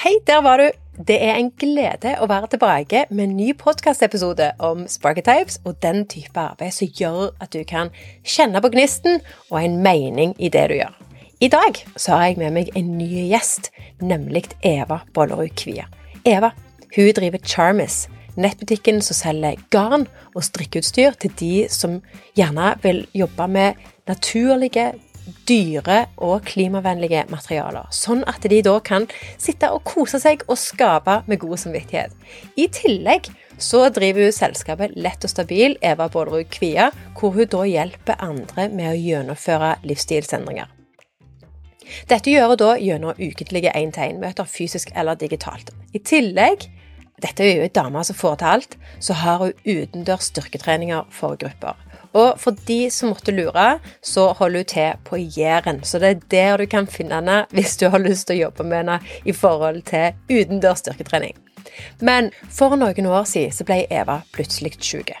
Hei, der var du! Det er en glede å være tilbake med en ny podkastepisode om Sparketypes og den type arbeid som gjør at du kan kjenne på gnisten og en mening i det du gjør. I dag så har jeg med meg en ny gjest, nemlig Eva Bollerud Kvia. Eva hun driver Charmis, nettbutikken som selger garn og strikkeutstyr til de som gjerne vil jobbe med naturlige, dyre og klimavennlige materialer, sånn at de da kan sitte og kose seg og skape med god samvittighet. I tillegg så driver hun selskapet Lett og stabil Eva Bålerud Kvia, hvor hun da hjelper andre med å gjennomføre livsstilsendringer. Dette gjør hun da gjennom ukentlige én-til-én-møter, fysisk eller digitalt. I tillegg dette er jo ei dame som får til alt, så har hun utendørs styrketreninger for grupper. Og for de som måtte lure, så holder hun til på Jæren. Så det er der du kan finne henne hvis du har lyst til å jobbe med henne i forhold til utendørs styrketrening. Men for noen år siden så ble Eva plutselig syk.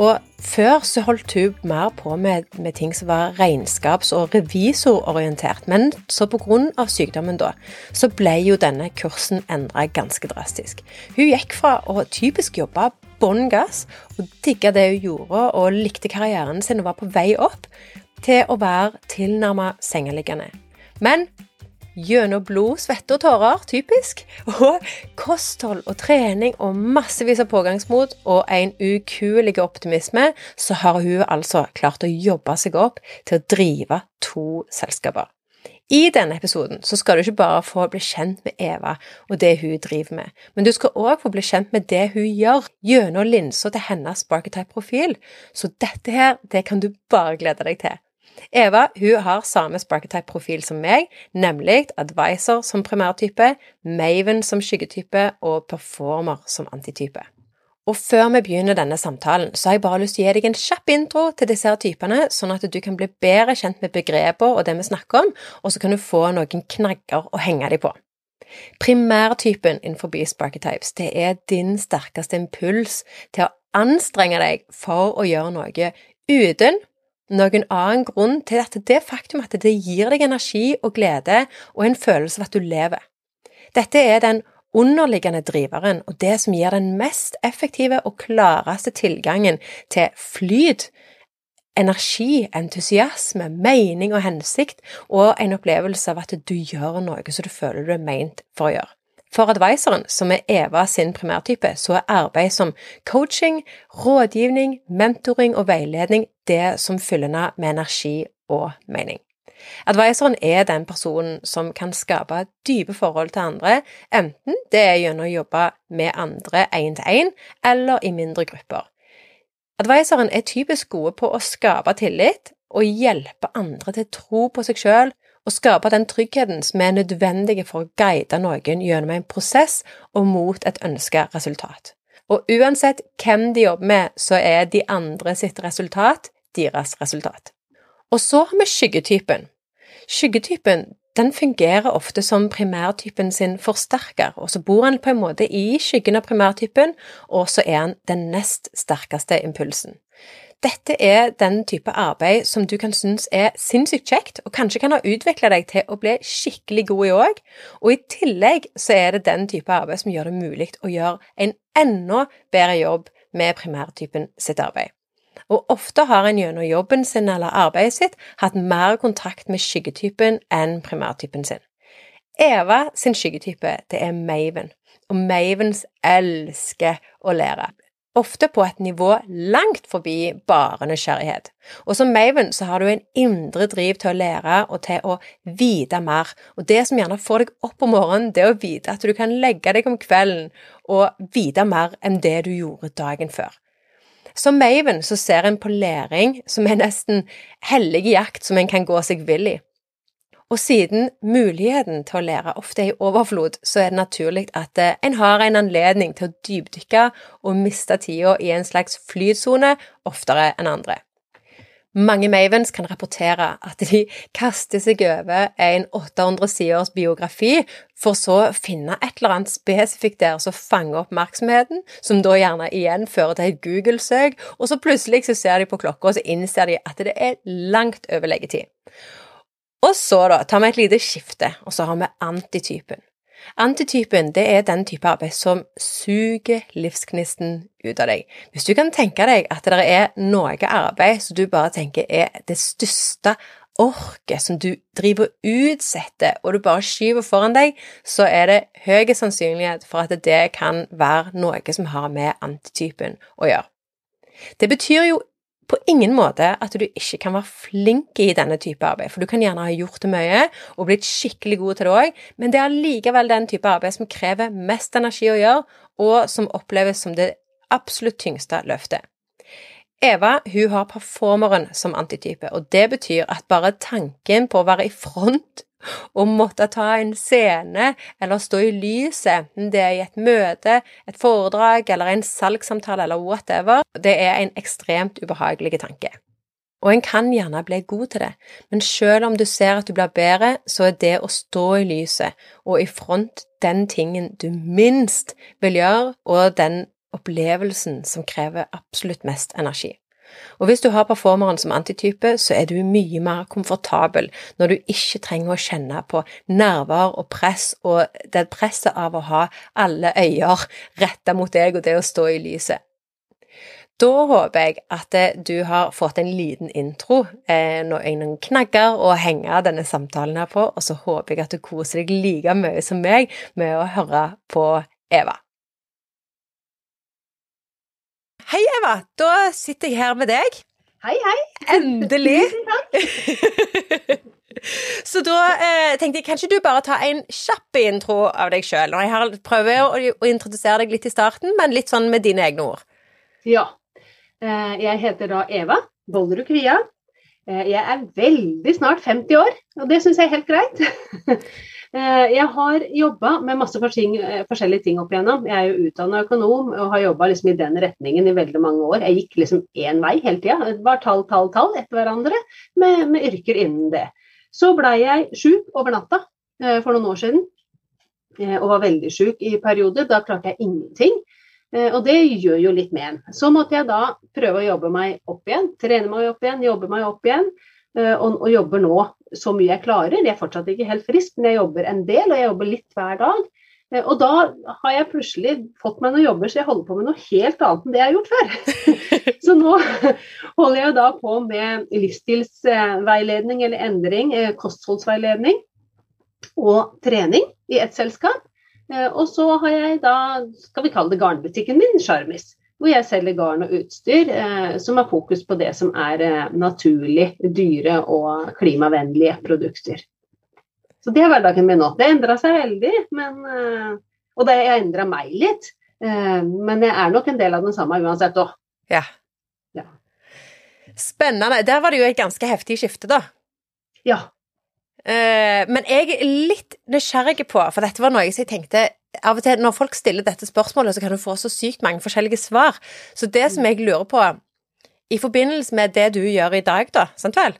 Og før så holdt hun mer på med, med ting som var regnskaps- og revisororientert, men så pga. sykdommen da, så ble jo denne kursen endra ganske drastisk. Hun gikk fra å typisk jobbe bånn gass og digga det hun gjorde og likte karrieren sin og var på vei opp, til å være tilnærma sengeliggende. Men gjennom blod, svette og tårer, typisk, og kosthold og trening og massevis av pågangsmot og en ukuelig optimisme, så har hun altså klart å jobbe seg opp til å drive to selskaper. I denne episoden så skal du ikke bare få bli kjent med Eva og det hun driver med, men du skal òg få bli kjent med det hun gjør gjennom linsa til hennes Sparketype-profil. Så dette her, det kan du bare glede deg til. Eva hun har samme Sparketype-profil som meg, nemlig advisor som primærtype, Maven som skyggetype og performer som antitype. Og før vi begynner denne samtalen, så har jeg bare lyst til å gi deg en kjapp intro til disse her typene, sånn at du kan bli bedre kjent med begreper og det vi snakker om, og så kan du få noen knagger å henge dem på. Primærtypen innenfor Sparketypes, det er din sterkeste impuls til å anstrenge deg for å gjøre noe uten noen annen grunn til at det faktum at det gir deg energi og glede og en følelse av at du lever. Dette er den underliggende driveren og det som gir den mest effektive og klareste tilgangen til flyt, energi, entusiasme, mening og hensikt, og en opplevelse av at du gjør noe som du føler du er meint for å gjøre. For advisoren, som er Eva sin primærtype, så er arbeid som coaching, rådgivning, mentoring og veiledning det som fyller henne med energi og mening. Advisoren er den personen som kan skape dype forhold til andre, enten det er gjennom å jobbe med andre én til én, eller i mindre grupper. Advisoren er typisk gode på å skape tillit og hjelpe andre til å tro på seg selv og skape den tryggheten som er nødvendig for å guide noen gjennom en prosess og mot et ønsket resultat. Og uansett hvem de jobber med, så er de andre sitt resultat deres resultat. Og så har vi skyggetypen. Skyggetypen den fungerer ofte som primærtypen sin forsterker, og så bor han på en måte i skyggen av primærtypen, og så er han den nest sterkeste impulsen. Dette er den type arbeid som du kan synes er sinnssykt kjekt, og kanskje kan ha utvikla deg til å bli skikkelig god i òg, og i tillegg så er det den type arbeid som gjør det mulig å gjøre en enda bedre jobb med primærtypen sitt arbeid og ofte har en gjennom jobben sin eller arbeidet sitt hatt mer kontakt med skyggetypen enn primærtypen sin. Eva sin skyggetype, det er Maven, og Mavens elsker å lære. Ofte på et nivå langt forbi bare nysgjerrighet. Og som Maven så har du en indre driv til å lære og til å vite mer. Og det som gjerne får deg opp om morgenen, det er å vite at du kan legge deg om kvelden og vite mer enn det du gjorde dagen før. Som Maven så ser en på læring som er nesten hellig jakt som en kan gå seg vill i. Og siden muligheten til å lære ofte er i overflod, så er det naturlig at eh, en har en anledning til å dypdykke og miste tida i en slags flytsone oftere enn andre. Mange Mavens kan rapportere at de kaster seg over en 800 siders biografi, for så å finne et eller annet spesifikt der som fanger oppmerksomheten, som da gjerne igjen fører til et Google-søk, og så plutselig så ser de på klokka, og så innser de at det er langt over leggetid. Og så da tar vi et lite skifte, og så har vi antitypen. Antitypen det er den type arbeid som suger livsgnisten ut av deg. Hvis du kan tenke deg at det er noe arbeid som du bare tenker er det største orket som du driver og utsetter, og du bare skyver foran deg, så er det høy sannsynlighet for at det kan være noe som har med antitypen å gjøre. Det betyr jo på ingen måte at du ikke kan være flink i denne type arbeid, for du kan gjerne ha gjort det mye og blitt skikkelig god til det òg, men det er likevel den type arbeid som krever mest energi å gjøre, og som oppleves som det absolutt tyngste løftet. Eva hun har performeren som antitype, og det betyr at bare tanken på å være i front å måtte ta en scene eller stå i lyset, enten det er i et møte, et foredrag eller en salgssamtale eller whatever, det er en ekstremt ubehagelig tanke. Og en kan gjerne bli god til det, men selv om du ser at du blir bedre, så er det å stå i lyset og i front den tingen du minst vil gjøre, og den opplevelsen som krever absolutt mest energi. Og hvis du har performeren som antitype, så er du mye mer komfortabel når du ikke trenger å kjenne på nerver og press, og det presset av å ha alle øyer retta mot deg og det å stå i lyset. Da håper jeg at du har fått en liten intro, eh, noen knagger å henge denne samtalen her på, og så håper jeg at du koser deg like mye som meg med å høre på Eva. Hei, Eva. Da sitter jeg her med deg. Hei, hei. Endelig. takk. Så da eh, tenkte jeg, kan ikke du bare ta en kjapp intro av deg sjøl? Jeg prøver å, å, introdusere deg litt i starten, men litt sånn med dine egne ord. Ja. Eh, jeg heter da Eva Bollerud Kvia. Eh, jeg er veldig snart 50 år, og det syns jeg er helt greit. Eh, jeg har jobba med masse eh, forskjellige ting opp igjennom. Jeg er jo utdanna økonom og har jobba liksom i den retningen i veldig mange år. Jeg gikk liksom én vei hele tida. Det var tall, tall, tall etter hverandre med, med yrker innen det. Så blei jeg sjuk over natta eh, for noen år siden. Og var veldig sjuk i perioder. Da klarte jeg ingenting. Og det gjør jo litt med en. Så måtte jeg da prøve å jobbe meg opp igjen. Trene meg opp igjen, jobbe meg opp igjen. Eh, og, og, jobber nå så mye jeg klarer. Jeg er fortsatt ikke helt frisk, men jeg jobber en del, og jeg jobber litt hver dag. Eh, og da har jeg plutselig fått meg noen jobber, så jeg holder på med noe helt annet enn det jeg har gjort før. så nå holder jeg da på med livsstilsveiledning eller endring, eh, kostholdsveiledning og trening i ett selskap. Og så har jeg da, skal vi kalle det garnbutikken min, Sjarmis hvor jeg selger garn og utstyr eh, som har fokus på det som er eh, naturlig, dyre og klimavennlige produkter. Så det er hverdagen min nå. Det endra seg veldig, men, eh, og det har endra meg litt. Eh, men jeg er nok en del av den samme uansett òg. Ja. ja. Spennende. Der var det jo et ganske heftig skifte, da. Ja. Eh, men jeg er litt nysgjerrig på, for dette var noe jeg tenkte av og til når folk stiller dette spørsmålet, så kan du få så sykt mange forskjellige svar. Så det som jeg lurer på, i forbindelse med det du gjør i dag, da, sant vel?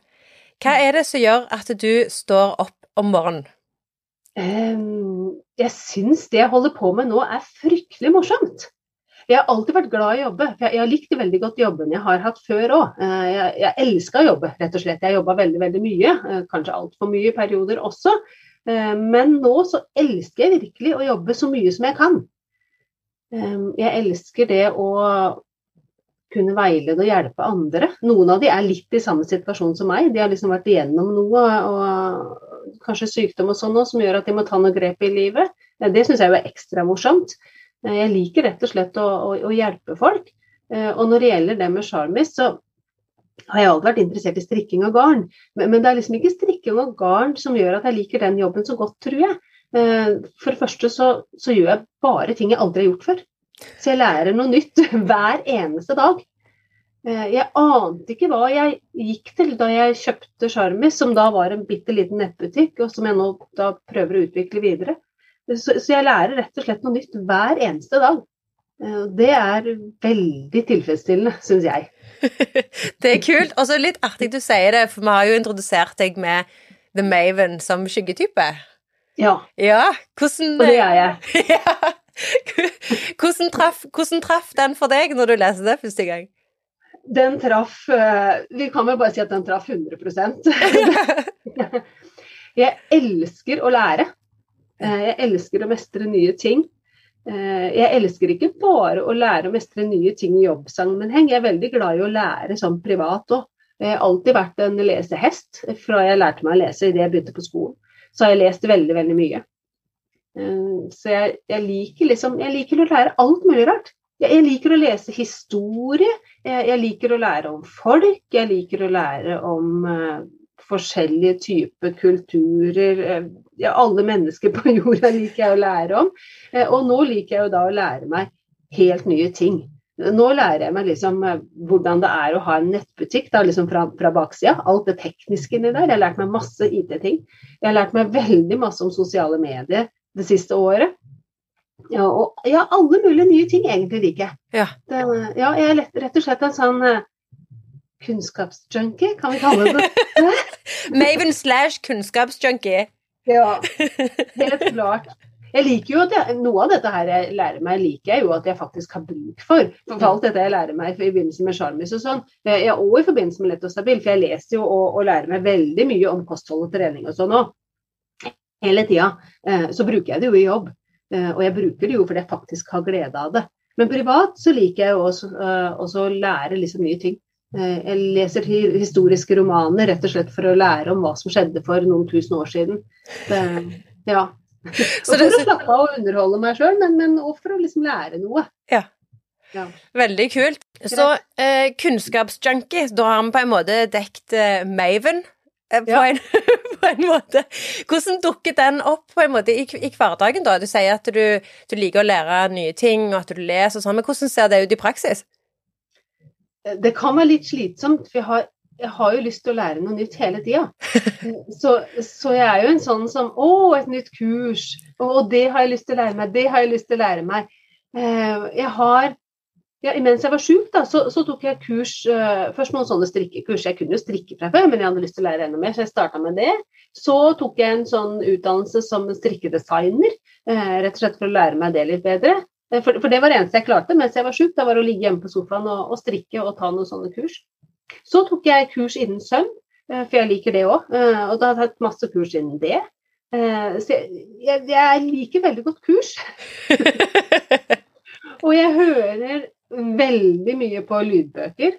Hva er det som gjør at du står opp om morgenen? Um, jeg syns det jeg holder på med nå er fryktelig morsomt. Jeg har alltid vært glad i å jobbe. Jeg, Jeg har likt veldig godt jobben jeg har hatt før òg. Eh, jeg, jeg elska å jobbe, rett og slett. Jeg jobba veldig, veldig mye. Eh, kanskje altfor mye i perioder også. Eh, men nå så elsker jeg virkelig å jobbe så mye som jeg kan. Eh, jeg elsker det å kunne veilede og hjelpe andre. Noen av de er litt i samme situasjon som meg. De har liksom vært igjennom noe, og kanskje sykdom og sånn som gjør at de må ta noe grep i livet. Eh, det syns jeg er ekstra morsomt. Jeg liker rett og slett å, å, å hjelpe folk. Og når det gjelder det med Sjarmis, så har jeg alltid vært interessert i strikking og garn. Men, men, det er liksom ikke strikking og garn som gjør at jeg liker den jobben så godt, tror jeg. Eh, for det første så, så gjør jeg bare ting jeg aldri har gjort før. Så jeg lærer noe nytt hver eneste dag. Eh, jeg ante ikke hva jeg gikk til da jeg kjøpte Charmis, som da var en bitte liten nettbutikk, og som jeg nå da prøver å utvikle videre. Så, så jeg lærer rett og slett noe nytt hver eneste dag. Eh, det er veldig tilfredsstillende, syns jeg. det er kult. Og så litt artig du sier det, for vi har jo introdusert deg med The Maven som skyggetype. Ja. ja hvordan, og det er jeg. ja. Hvordan traff, hvordan traff den for deg når du leste det første gang? Den traff eh, Vi kan vel bare si at den traff 100% Jeg elsker å lære. Jeg elsker å mestre nye ting. Jeg elsker ikke bare å lære å mestre nye ting i jobbsammenheng, jeg er veldig glad i å lære sånn privat òg. Jeg har alltid vært en lesehest fra jeg lærte meg å lese idet jeg begynte på skolen. Så har jeg lest veldig, veldig mye. Så jeg, jeg, liker liksom Jeg liker å lære alt mulig rart. Jeg liker å lese historie, jeg liker å lære om folk, jeg liker å lære om uh, forskjellige typer kulturer. Uh, ja, alle mennesker på jorda liker jeg å lære om. Uh, og nå liker jeg jo da å lære meg helt nye ting. Nå lærer jeg meg liksom hvordan det er å ha en nettbutikk da, liksom fra, fra baksida. Alt det tekniske inni der. Jeg har lært meg masse IT-ting. Jeg har lært meg veldig masse om sosiale medier det siste året. Ja, og, ja, alle mulige nye ting egentlig liker jeg. Ja. Det, ja, jeg er rett og slett en sånn kunnskapsjunkie, kan vi kalle det. Maven slash kunnskapsjunkie. Ja, helt klart. Jeg liker jo at jeg, Noe av dette her jeg lærer meg, liker jeg jo at jeg faktisk har bruk for. For alt dette jeg lærer meg i forbindelse med Sjarmis og sånn, ja, og i forbindelse med Lett og stabil, for jeg leser jo og, og lærer meg veldig mye om kosthold og trening og sånn òg. Hele tida. Så bruker jeg det jo i jobb. Og jeg bruker det jo fordi jeg faktisk har glede av det. Men privat så liker jeg jo også, også å lære liksom nye ting. Jeg leser historiske romaner rett og slett for å lære om hva som skjedde for noen tusen år siden. Det, ja. Så det, for å slappe av og underholde meg sjøl, men, men også for å liksom lære noe. Ja. ja. Veldig kult. Så eh, kunnskapsjunkie, da har vi på en måte dekt eh, Maven. På, ja. en, på, en, måte. Hvordan dukker den opp på en måte i, i hverdagen, da? Du sier at du, du, liker å lære nye ting, og at du leser og sånn, men hvordan ser det ut i praksis? Det kan være litt slitsomt, for jeg har, jeg har jo lyst til å lære noe nytt hele tida. Så, så, jeg er jo en sånn som Å, et nytt kurs. Å, det har jeg lyst til å lære meg. Det har jeg lyst til å lære meg. Eh, jeg har ja, Mens jeg var sjuk, så, så, tok jeg kurs uh, Først noen sånne strikkekurs. Jeg kunne jo strikke fra før, men jeg hadde lyst til å lære enda mer, så jeg starta med det. Så tok jeg en sånn utdannelse som strikkedesigner, uh, rett og slett for å lære meg det litt bedre. Uh, for, for, det var det eneste jeg klarte mens jeg var sjuk, det var å ligge hjemme på sofaen og, og, strikke og ta noen sånne kurs. Så tok jeg kurs innen søvn, for jeg liker det òg, og da har jeg tatt masse kurs innen det. Så jeg, jeg, jeg liker veldig godt kurs. og jeg hører veldig mye på lydbøker.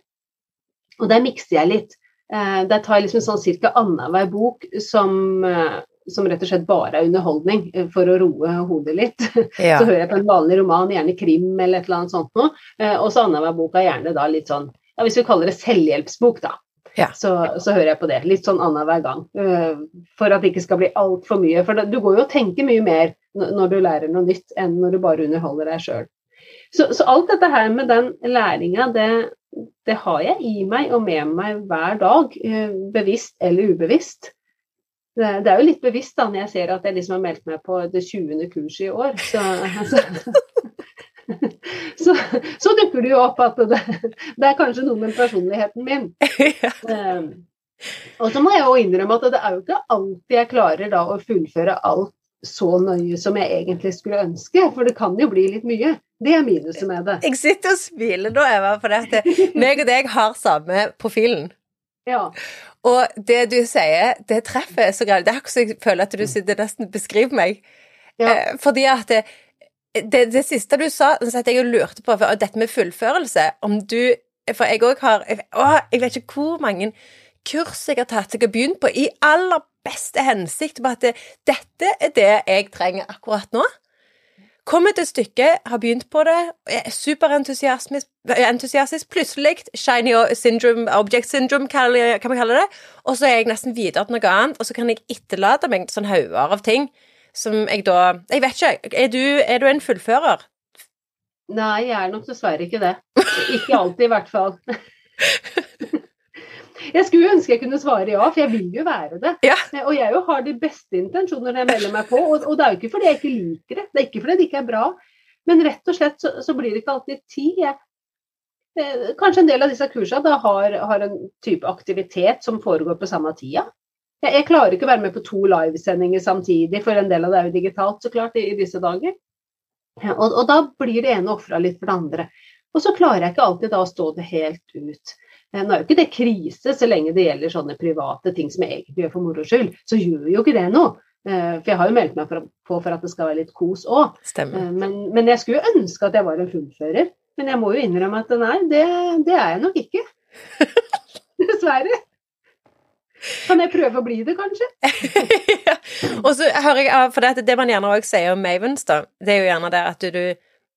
Og der mikser jeg litt. Eh, der tar jeg liksom sånn ca. annenhver bok som, eh, som, rett og slett bare er underholdning, eh, for å roe hodet litt. Ja. Så hører jeg på en vanlig roman, gjerne krim eller et eller annet sånt noe. Og så annenhver bok er gjerne da litt sånn, ja, hvis vi kaller det selvhjelpsbok, da. Ja. Så, så, hører jeg på det. Litt sånn annenhver gang. For at det ikke skal bli altfor mye. For du går jo og tenker mye mer når du lærer noe nytt, enn når du bare underholder deg sjøl. Så, så, alt dette her med den læringa, det, det, har jeg i meg og med meg hver dag, eh, bevisst eller ubevisst. Det, det er jo litt bevisst da når jeg ser at jeg liksom har meldt meg på det 20. kurset i år. Så, altså, så, så, dukker det jo opp at det, det, er kanskje noe med personligheten min. Um, og så må jeg jo innrømme at det er jo ikke alltid jeg klarer da å fullføre alt så nøye som jeg egentlig skulle ønske, for det kan jo bli litt mye. Det er minuset med det. Jeg sitter og smiler nå, Eva, for det at meg og deg har samme profilen. Ja. Og det du sier, det treffer så greit. Det er akkurat så jeg føler at du sitter nesten beskriver meg. Ja. Eh, fordi at det, det, det, siste du sa, så at jeg lurte på og dette med fullførelse Om du For jeg òg har Å, jeg vet ikke hvor mange kurs jeg har tatt jeg har begynt på, i aller beste hensikt på at det, dette er det jeg trenger akkurat nå. Kommer til stykket, har begynt på det, er superentusiastisk. Plutselig shiny syndrome, object syndrome, kan vi kalle det. Og så er jeg nesten videre til noe annet, og så kan jeg etterlate meg sånn hauger av ting som jeg da Jeg vet ikke. Er du, er du en fullfører? Nei, jeg er nok dessverre ikke det. Ikke alltid, i hvert fall. Jeg skulle ønske jeg kunne svare ja, for jeg vil jo være det. Ja. Og jeg jo har de beste intensjoner når jeg melder meg på. Og, og, det er jo ikke fordi jeg ikke liker det, det er ikke fordi det ikke er bra. Men rett og slett så, så blir det ikke alltid tid. Jeg, eh, kanskje en del av disse kursene har, har, en type aktivitet som foregår på samme tida. Jeg, jeg klarer ikke å være med på to livesendinger samtidig, for en del av det er jo digitalt, så klart, i, i disse dager. Og, og, da blir det ene ofra litt for det andre. Og så klarer jeg ikke alltid da å stå det helt ut. Eh, nå er jo ikke det krise så lenge det gjelder sånne private ting som jeg egentlig gjør for moro skyld. Så gjør jo ikke det noe. Eh, for jeg har jo meldt meg på for at det skal være litt kos òg. Men, men jeg skulle ønske at jeg var en fullfører. Men jeg må jo innrømme at nei, det, det er jeg nok ikke. Dessverre. Kan jeg prøve å bli det, kanskje? ja. Og så hører jeg av, for det, det man gjerne også sier om Mavens, da, det er jo gjerne det at du, du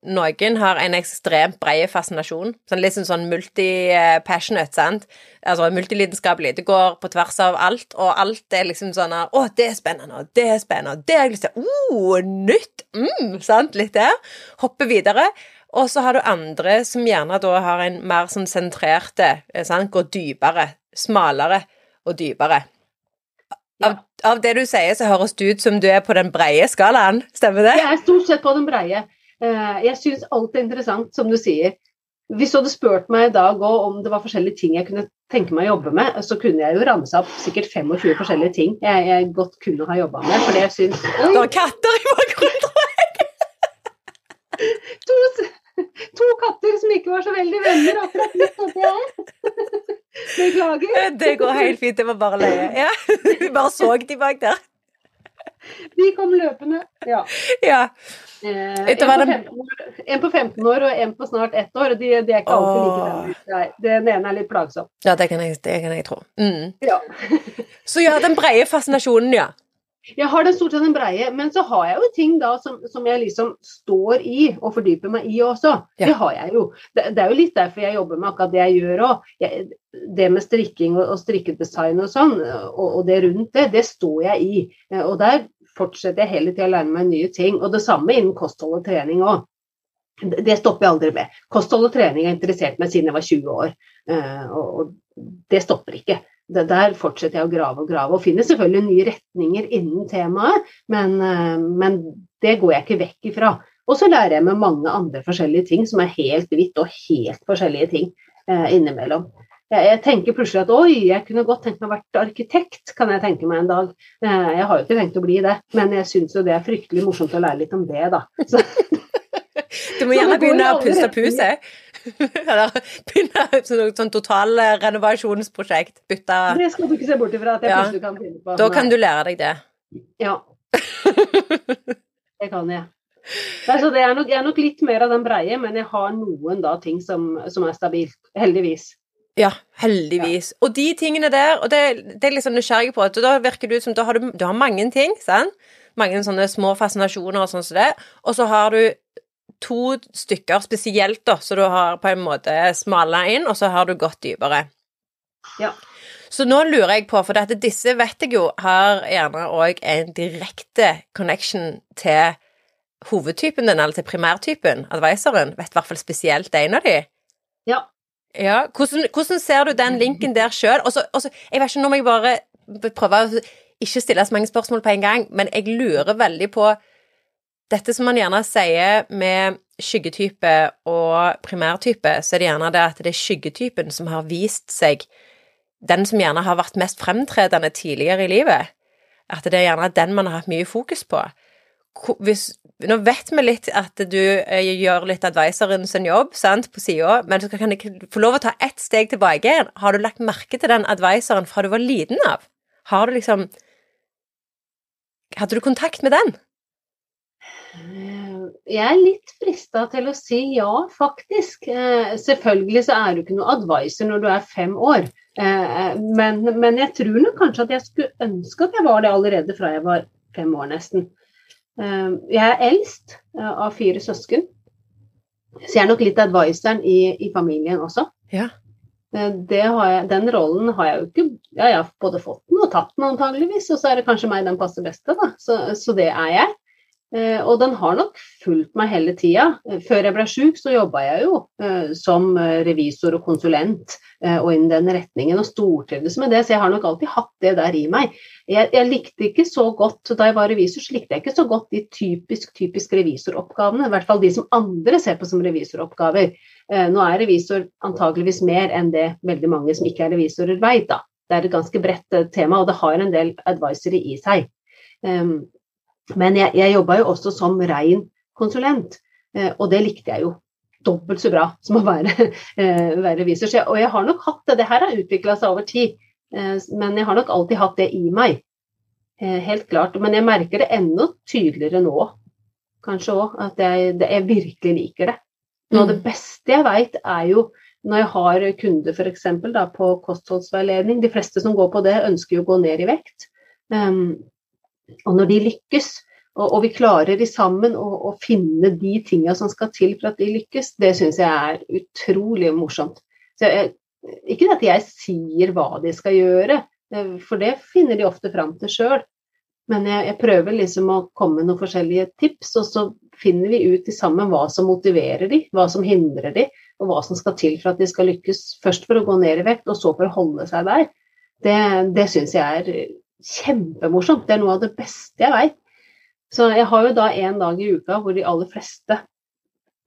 noen har en ekstremt bred fascinasjon. Sånn litt sånn, sånn multi-passionate, sant. Altså multilidenskapelig. Det går på tvers av alt, og alt er liksom sånn Å, det er spennende, og det er spennende, og det har jeg lyst til oh, nytt! Mm, sant? Litt der. Hoppe videre. Og så har du andre som gjerne da har en mer sånn sentrerte sant? Går dypere, smalere og dypere. Av, ja. av, det du sier, så høres det ut som du er på den breie skalaen, stemmer det? Jeg er stort sett på den breie. Eh, jeg syns alt er interessant, som du sier. Hvis du hadde spurt meg i dag om det var forskjellige ting jeg kunne tenke meg å jobbe med, så kunne jeg jo ramsa opp sikkert 25 forskjellige ting jeg, jeg godt kunne ha jobba med. For det syns Du har katter i bakgrunnen, tror jeg! To, katter som ikke var så veldig venner akkurat midt oppi er Beklager. Det går helt fint, det var bare løye. Ja. Vi bare så de bak der. De kom løpende. Ja. ja. Eh, en, på år, en, på 15 år, og en på snart ett år. De, de er ikke alltid like venner. Den ene er litt plagsom. Ja, det kan jeg, det kan jeg tro. Mm. Ja. Så ja, den breie fascinasjonen, ja. Jeg har den stort sett en breie, men så har jeg jo ting da som, som jeg liksom står i og fordyper meg i også. Ja. Det har jeg jo. Det, det, er jo litt derfor jeg jobber med akkurat det jeg gjør òg. Det med strikking og, og strikkedesign og sånn, og, og, det rundt det, det står jeg i. Og der fortsetter jeg hele tida å lære meg nye ting. Og det samme innen kosthold og trening òg. Det stopper jeg aldri med. Kosthold og trening har interessert meg siden jeg var 20 år, eh, og det stopper ikke det der fortsetter jeg å grave og grave, og finner selvfølgelig nye retninger innen temaet, men, eh, men det går jeg ikke vekk ifra. Og så lærer jeg meg mange andre forskjellige ting som er helt hvitt og helt forskjellige ting eh, innimellom. Jeg, jeg, tenker plutselig at oi, jeg kunne godt tenkt meg å vært arkitekt, kan jeg tenke meg en dag. Eh, jeg har jo ikke tenkt å bli det, men jeg syns jo det er fryktelig morsomt å lære litt om det, da. Så. Du må gjerne begynne å puste puse. Eller begynne et sånn totalrenovasjonsprosjekt. Bytte Det skal du ikke se bort ifra at jeg ja. plutselig kan finne på. Da kan du lære deg det. Ja. det kan jeg. Altså, det er nok, jeg er nok litt mer av den breie, men jeg har noen da ting som, som er stabilt. Heldigvis. Ja, heldigvis. Ja. Og de tingene der, og det, det er liksom nysgjerrig på, at da virker det ut som da har du, du har mange ting, sant? Mange sånne små fascinasjoner og sånn som det, og så har du to stykker spesielt, da, så du har på en måte smala inn, og så har du gått dypere. Ja. Så nå lurer jeg på, for dette, disse vet jeg jo har gjerne òg en direkte connection til hovedtypen din, eller til primærtypen, advisoren. Vet i hvert fall spesielt en av de. Ja. ja. Hvordan, hvordan ser du den linken der sjøl? Jeg vet ikke, nå må jeg bare prøve å ikke stille så mange spørsmål på en gang, men jeg lurer veldig på dette som man gjerne sier med skyggetype og primærtype, så er det gjerne det at det er skyggetypen som har vist seg den som gjerne har vært mest fremtredende tidligere i livet. At det er gjerne den man har hatt mye fokus på. Hvis, nå vet vi litt at du eh, gjør litt advisoren jobb sant, på sida, men så kan jeg få lov å ta ett steg tilbake igjen. Har du lagt merke til den advisoren fra du var liten av? Har du liksom Hadde du kontakt med den? Eh, jeg er litt frista til å si ja, faktisk. Eh, selvfølgelig så er du ikke noe advisor når du er fem år. Eh, men, men, jeg tror nok kanskje at jeg skulle ønske at jeg var det allerede fra jeg var fem år, nesten. Jeg er eldst av fire søsken, så jeg er nok litt advisoren i, i familien også. Ja. Jeg, den rollen har jeg jo ikke ja, Jeg har både fått den og tatt den antageligvis, og så er det kanskje meg den passer best til, da. Så, så det er jeg. Eh, og den har nok fulgt meg hele tida. Eh, før jeg ble sjuk, så jobba jeg jo eh, som revisor og konsulent og innen den retningen, og stortrivdes med det, så jeg har nok alltid hatt det der i meg. Jeg, jeg, likte ikke så godt, Da jeg var revisor, så likte jeg ikke så godt de typisk, typisk revisoroppgavene. I hvert fall de som andre ser på som revisoroppgaver. Nå er revisor antageligvis mer enn det veldig mange som ikke er revisorer veit. Det er et ganske bredt tema, og det har en del advisory i seg. Um, men jeg, jeg jobba jo også som rein konsulent, eh, og det likte jeg jo dobbelt så bra som å være, eh, være revisor. Jeg, og jeg har nok hatt det. Det her har utvikla seg over tid, eh, men jeg har nok alltid hatt det i meg. Helt klart. Men jeg merker det enda tydeligere nå, kanskje òg, at jeg, det, jeg, virkelig liker det. Noe av det mm. beste jeg veit, er jo når jeg har kunder f.eks. på kostholdsveiledning. De fleste som går på det, ønsker jo å gå ned i vekt. Um, og når de lykkes, og, og vi klarer de sammen å, finne de tinga som skal til for at de lykkes, det syns jeg er utrolig morsomt. Jeg, ikke at jeg sier hva de skal gjøre, for det finner de ofte fram til sjøl. Men jeg, jeg, prøver liksom å komme med noen forskjellige tips, og så finner vi ut sammen hva som motiverer de, hva som hindrer de, og hva som skal til for at de skal lykkes. Først for å gå ned i vekt, og så for å holde seg der. Det, det syns jeg er kjempemorsomt. Det er noe av det beste jeg veit. Så jeg har jo da en dag i uka hvor de aller fleste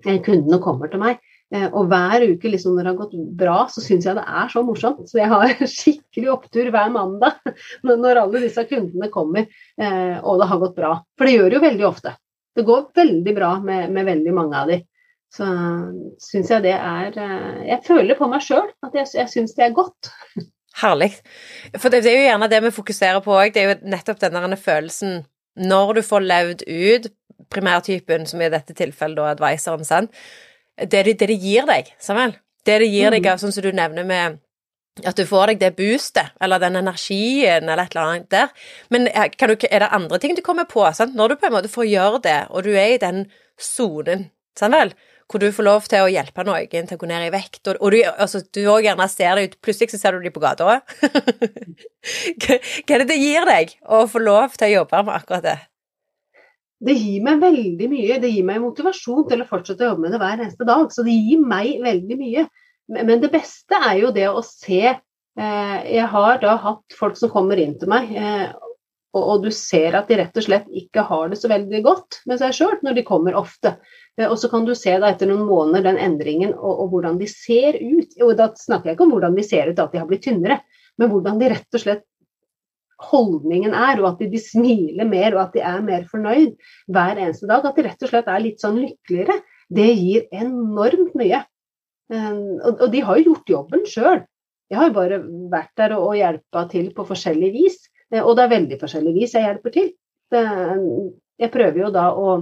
eh, kundene kommer til meg. Eh, og hver uke liksom når det har gått bra, så syns jeg det er så morsomt. Så jeg har skikkelig opptur hver mandag når alle disse kundene kommer eh, og det har gått bra. For det gjør det jo veldig ofte. Det går veldig bra med, med veldig mange av de. Så syns jeg det er Jeg føler på meg sjøl at jeg, jeg syns det er godt. Herlig. For det, er jo gjerne det vi fokuserer på òg. Det er jo nettopp denne følelsen når du får levd ut primærtypen, som i dette tilfellet da advisoren, sin, Det, det, det gir deg, Samuel. Det det gir deg, mm. sånn som du nevner med at du får deg det boostet, eller den energien, eller et eller annet der. Men du, er det andre ting du kommer på, sant? når du på en måte får gjøre det, og du er i den sonen, sant vel? Hvor du får lov til å hjelpe noen til å gå ned i vekt, og, og du, altså, gjerne ser det ut Plutselig så ser du dem på gata. òg. hva er det det gir deg å få lov til å jobbe med akkurat det? Det gir meg veldig mye. Det gir meg motivasjon til å fortsette å jobbe med det hver eneste dag. Så det gir meg veldig mye. Men det beste er jo det å se eh, Jeg har da hatt folk som kommer inn til meg, eh, og du ser at de rett og slett ikke har det så veldig godt med seg sjøl når de kommer ofte. Eh, og så kan du se da etter noen måneder den endringen og, og, hvordan de ser ut. Og da snakker jeg ikke om hvordan de ser ut at de har blitt tynnere, men hvordan de rett og slett holdningen er, og at de, de, smiler mer og at de er mer fornøyd hver eneste dag. At de rett og slett er litt sånn lykkeligere. Det gir enormt mye. Eh, og, og de har jo gjort jobben sjøl. Jeg har bare vært der og, og hjelpa til på forskjellig vis. Eh, og det er veldig forskjellig vis jeg hjelper til. Det, jeg prøver jo da å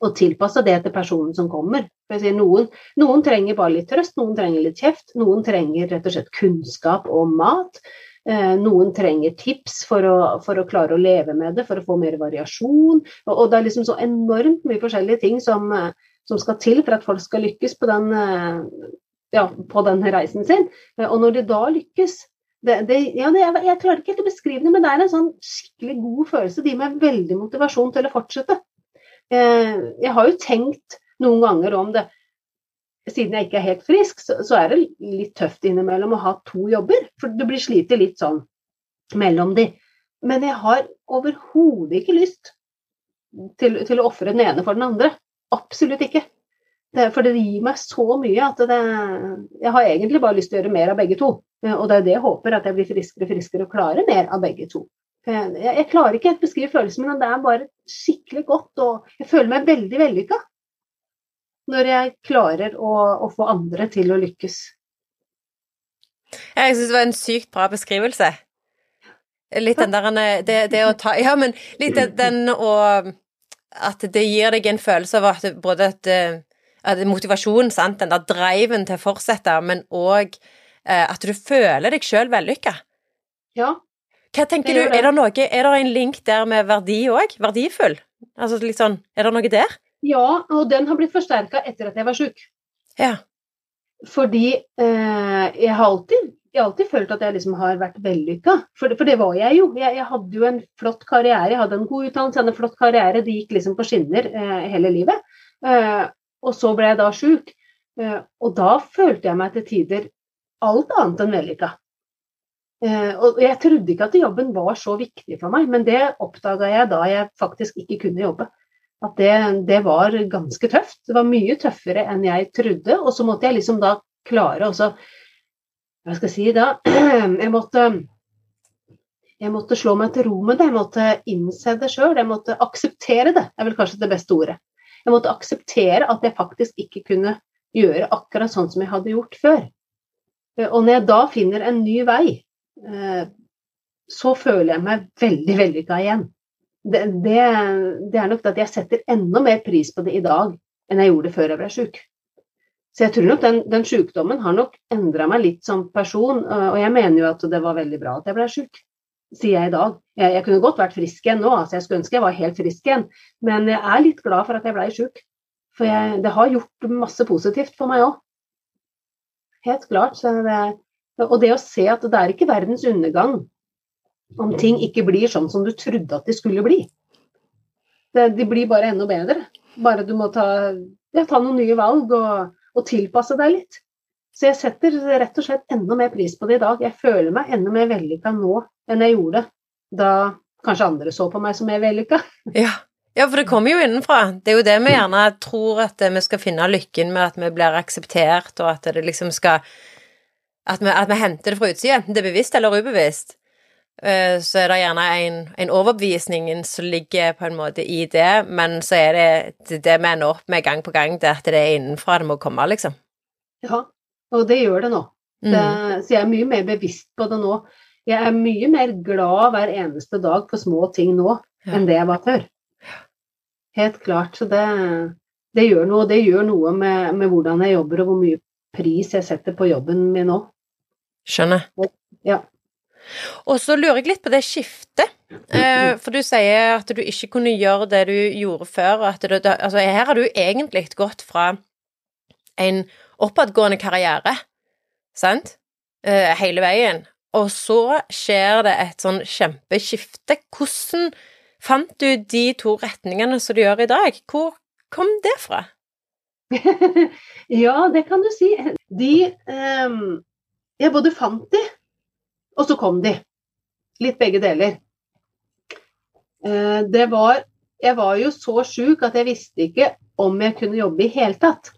og tilpasse det til personen som kommer. Noen, noen, trenger bare litt trøst, noen trenger litt kjeft, noen trenger rett og slett kunnskap om mat. Eh, noen trenger tips for å, for å, klare å leve med det, for å få mer variasjon. Og, og det er liksom så enormt mye forskjellige ting som, eh, som, skal til for at folk skal lykkes på den, eh, ja, på den reisen sin. Og når de da lykkes, det, det, ja, det, jeg, jeg, klarer ikke helt å beskrive det, men det er en sånn skikkelig god følelse. Det gir meg veldig motivasjon til å fortsette. Eh, jeg har jo tenkt noen ganger om det Siden jeg ikke er helt frisk, så, er det litt tøft innimellom å ha to jobber. For du blir sliter litt sånn mellom de. Men jeg har overhodet ikke lyst til, til å ofre den ene for den andre. Absolutt ikke. Det, for det gir meg så mye at det, jeg har egentlig bare lyst til å gjøre mer av begge to. Og det er det jeg håper, at jeg blir friskere og friskere og klarer mer av begge to. Jeg, jeg klarer ikke helt beskrive følelsen, men det er bare skikkelig godt. Og jeg føler meg veldig vellykka når jeg klarer å, å, få andre til å lykkes. Jeg syns det var en sykt bra beskrivelse. Litt den der det, det, å ta Ja, men litt den å At det gir deg en følelse av at både at, at motivasjon, sant, den der driven til å fortsette, men òg eh, at du føler deg sjøl vellykka. Ja, hva tenker du, er det, noe, er det en link der med verdi òg? Verdifull? Altså litt sånn, er det noe der? Ja, og den har blitt forsterka etter at jeg var sjuk. Ja. Fordi eh, jeg har alltid jeg har alltid følt at jeg liksom har vært vellykka, for, for, det var jeg jo. Jeg, jeg, hadde jo en flott karriere, jeg hadde en god utdannelse, en flott karriere. Det gikk liksom på skinner eh, hele livet. Eh, og så ble jeg da sjuk. Eh, og da følte jeg meg til tider alt annet enn vellykka. Eh, og jeg trodde ikke at jobben var så viktig for meg, men det oppdaga jeg da jeg faktisk ikke kunne jobbe. At det, det, var ganske tøft. Det var mye tøffere enn jeg trodde. Og så måtte jeg liksom da klare også Hva skal jeg si da? Jeg måtte, jeg måtte slå meg til ro med det. Jeg måtte innse det sjøl. Jeg måtte akseptere det, er vel kanskje det beste ordet. Jeg måtte akseptere at jeg faktisk ikke kunne gjøre akkurat sånn som jeg hadde gjort før. Og når jeg da finner en ny vei, Eh, så føler jeg meg veldig vellykka igjen. Det, det, det, er nok at jeg setter enda mer pris på det i dag enn jeg gjorde før jeg ble sjuk. Så jeg tror nok den, den sykdommen har nok endra meg litt som person, og jeg mener jo at det var veldig bra at jeg ble sjuk, sier jeg i dag. Jeg, jeg, kunne godt vært frisk igjen nå, altså jeg skulle ønske jeg var helt frisk igjen, men jeg er litt glad for at jeg ble sjuk. For jeg, det har gjort masse positivt for meg òg. Helt klart. Så Det, og det å se at det er ikke verdens undergang om ting ikke blir sånn som du trodde at de skulle bli. De blir bare enda bedre. Bare du må ta, ja, ta noen nye valg og, og, tilpasse deg litt. Så jeg setter rett og slett enda mer pris på det i dag. Jeg føler meg enda mer vellykka nå enn jeg gjorde da kanskje andre så på meg som mer vellykka. Ja. ja, for det kommer jo innenfra. Det er jo det vi gjerne tror at vi skal finne lykken med at vi blir akseptert, og at det liksom skal At vi, at vi henter det fra utsida, enten det er bevisst eller ubevisst. Eh, så er det gjerne en, en overbevisning som ligger på en måte i det, men så er det det vi ender opp med gang på gang, det at det er innenfra det må komme, liksom. Ja, og det gjør det nå. Det, mm. Så jeg er mye mer bevisst på det nå. Jeg er mye mer glad hver eneste dag for små ting nå ja. enn det jeg var før. Helt klart. Så det, det gjør noe. Det gjør noe med, med, hvordan jeg jobber, og hvor mye pris jeg setter på jobben min nå. Skjønner. Ja. Og så lurer jeg litt på det skiftet. Eh, for du sier at du ikke kunne gjøre det du gjorde før. Og at det, altså her har du egentlig gått fra en oppadgående karriere, sant, eh, hele veien, og så skjer det et sånn kjempeskifte. Hvordan fant du de to retningene som du gjør i dag? Hvor kom det fra? ja, det kan du si. De um, Jeg både fant de, og så kom de. Litt begge deler. Eh, det var Jeg var jo så sjuk at jeg visste ikke om jeg kunne jobbe i hele tatt.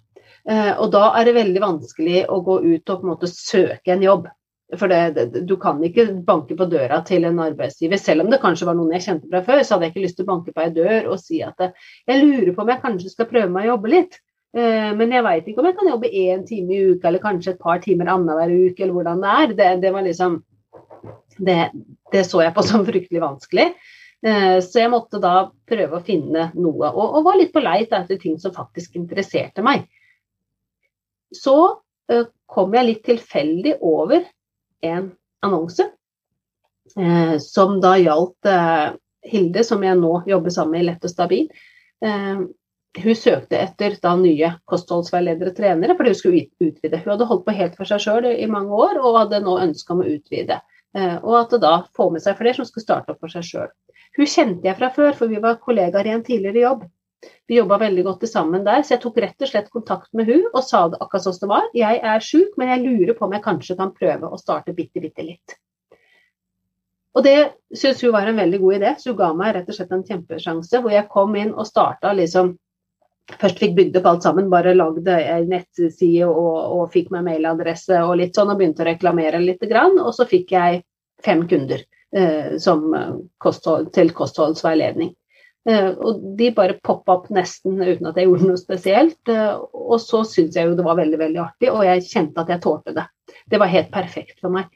Eh, og da er det veldig vanskelig å gå ut og på en måte søke en jobb. For det, du kan ikke banke på døra til en arbeidsgiver. Selv om det kanskje var noen jeg kjente fra før, så hadde jeg ikke lyst til å banke på ei dør og si at jeg lurer på om jeg kanskje skal prøve meg å jobbe litt. Eh, men jeg veit ikke om jeg kan jobbe én time i uka eller kanskje et par timer annenhver uke, eller hvordan det er. Det, det var liksom det, det, så jeg på som fryktelig vanskelig. Eh, så jeg måtte da prøve å finne noe, og, og var litt på leit etter ting som faktisk interesserte meg. Så uh, kom jeg litt tilfeldig over en annonse som da gjaldt Hilde, som jeg nå jobber sammen med i Lett og stabil. Hun søkte etter da nye kostholdsveiledere og trenere, fordi hun skulle utvide. Hun hadde holdt på helt for seg sjøl i mange år, og hadde nå ønske om å utvide. Eh, og at det da får med seg flere som skal starte opp for seg sjøl. Hun kjente jeg fra før, for vi var kollegaer i en tidligere jobb. Vi jobba veldig godt sammen der, så jeg tok rett og slett kontakt med hun og sa det akkurat sånn det var. Jeg er sjuk, men jeg lurer på om jeg kanskje kan prøve å starte bitte, bitte litt. Og det syntes hun var en veldig god idé, så hun ga meg rett og slett en kjempesjanse. Hvor jeg kom inn og starta liksom Først fikk bygd opp alt sammen, bare lagde en nettside og, og, fikk meg mailadresse og litt sånn, og begynte å reklamere litt. Og så fikk jeg fem kunder eh, eh, kosthold, til kostholdsveiledning. Eh, og de bare poppa opp nesten uten at jeg gjorde noe spesielt. Eh, og så syntes jeg jo det var veldig, veldig artig, og jeg kjente at jeg tålte det. Det var helt perfekt for meg.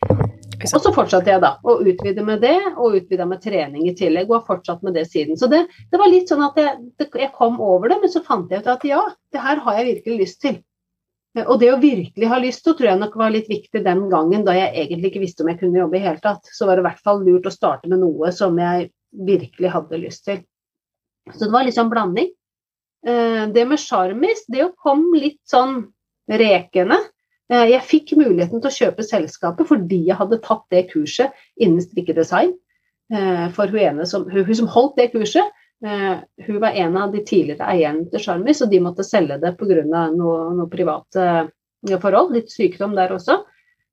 Og så fortsatte jeg da å utvide med det, og utvida med trening i tillegg, og har fortsatt med det siden. Så det, det var litt sånn at jeg, det, jeg, kom over det, men så fant jeg ut at ja, det her har jeg virkelig lyst til. Og det å virkelig ha lyst til, tror jeg nok var litt viktig den gangen da jeg egentlig ikke visste om jeg kunne jobbe i hele tatt. Så var det i hvert fall lurt å starte med noe som jeg virkelig hadde lyst til. Så det var litt sånn blanding. Eh, det med sjarmis, det å komme litt sånn rekende jeg fikk muligheten til å kjøpe selskapet fordi jeg hadde tatt det kurset innen strikkedesign. Eh, for hun, som, hun som holdt det kurset, eh, hun var en av de tidligere eierne til Charmis, og de måtte selge det pga. noen noe private forhold, litt sykdom der også.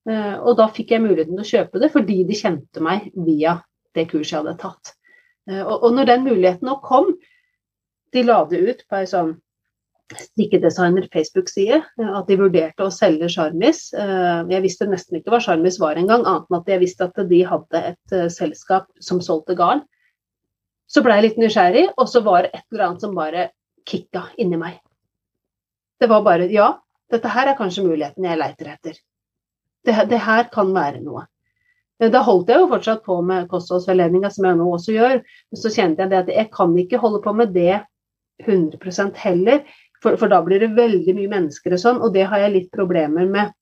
Og da fikk jeg muligheten til å kjøpe det fordi de kjente meg via det kurset jeg hadde tatt. Og når den muligheten nå kom, de la det ut på ei sånn strikkedesigner Facebook-side eh, at de vurderte å selge Charmis. Eh, jeg visste nesten ikke hva Charmis var engang, annet enn at jeg visste at de hadde et eh, selskap som solgte garn. Så ble jeg litt nysgjerrig, og så var det et eller annet som bare kicka inni meg. Det var bare ja, dette her er kanskje muligheten jeg leiter etter. Det, det her kan være noe. Da holdt jeg jo fortsatt på med kostholdsveiledninga, som jeg nå også gjør. Men så kjente jeg at jeg kan ikke holde på med det 100% heller. For, for, da blir det veldig mye mennesker og sånn, og det har jeg litt problemer med.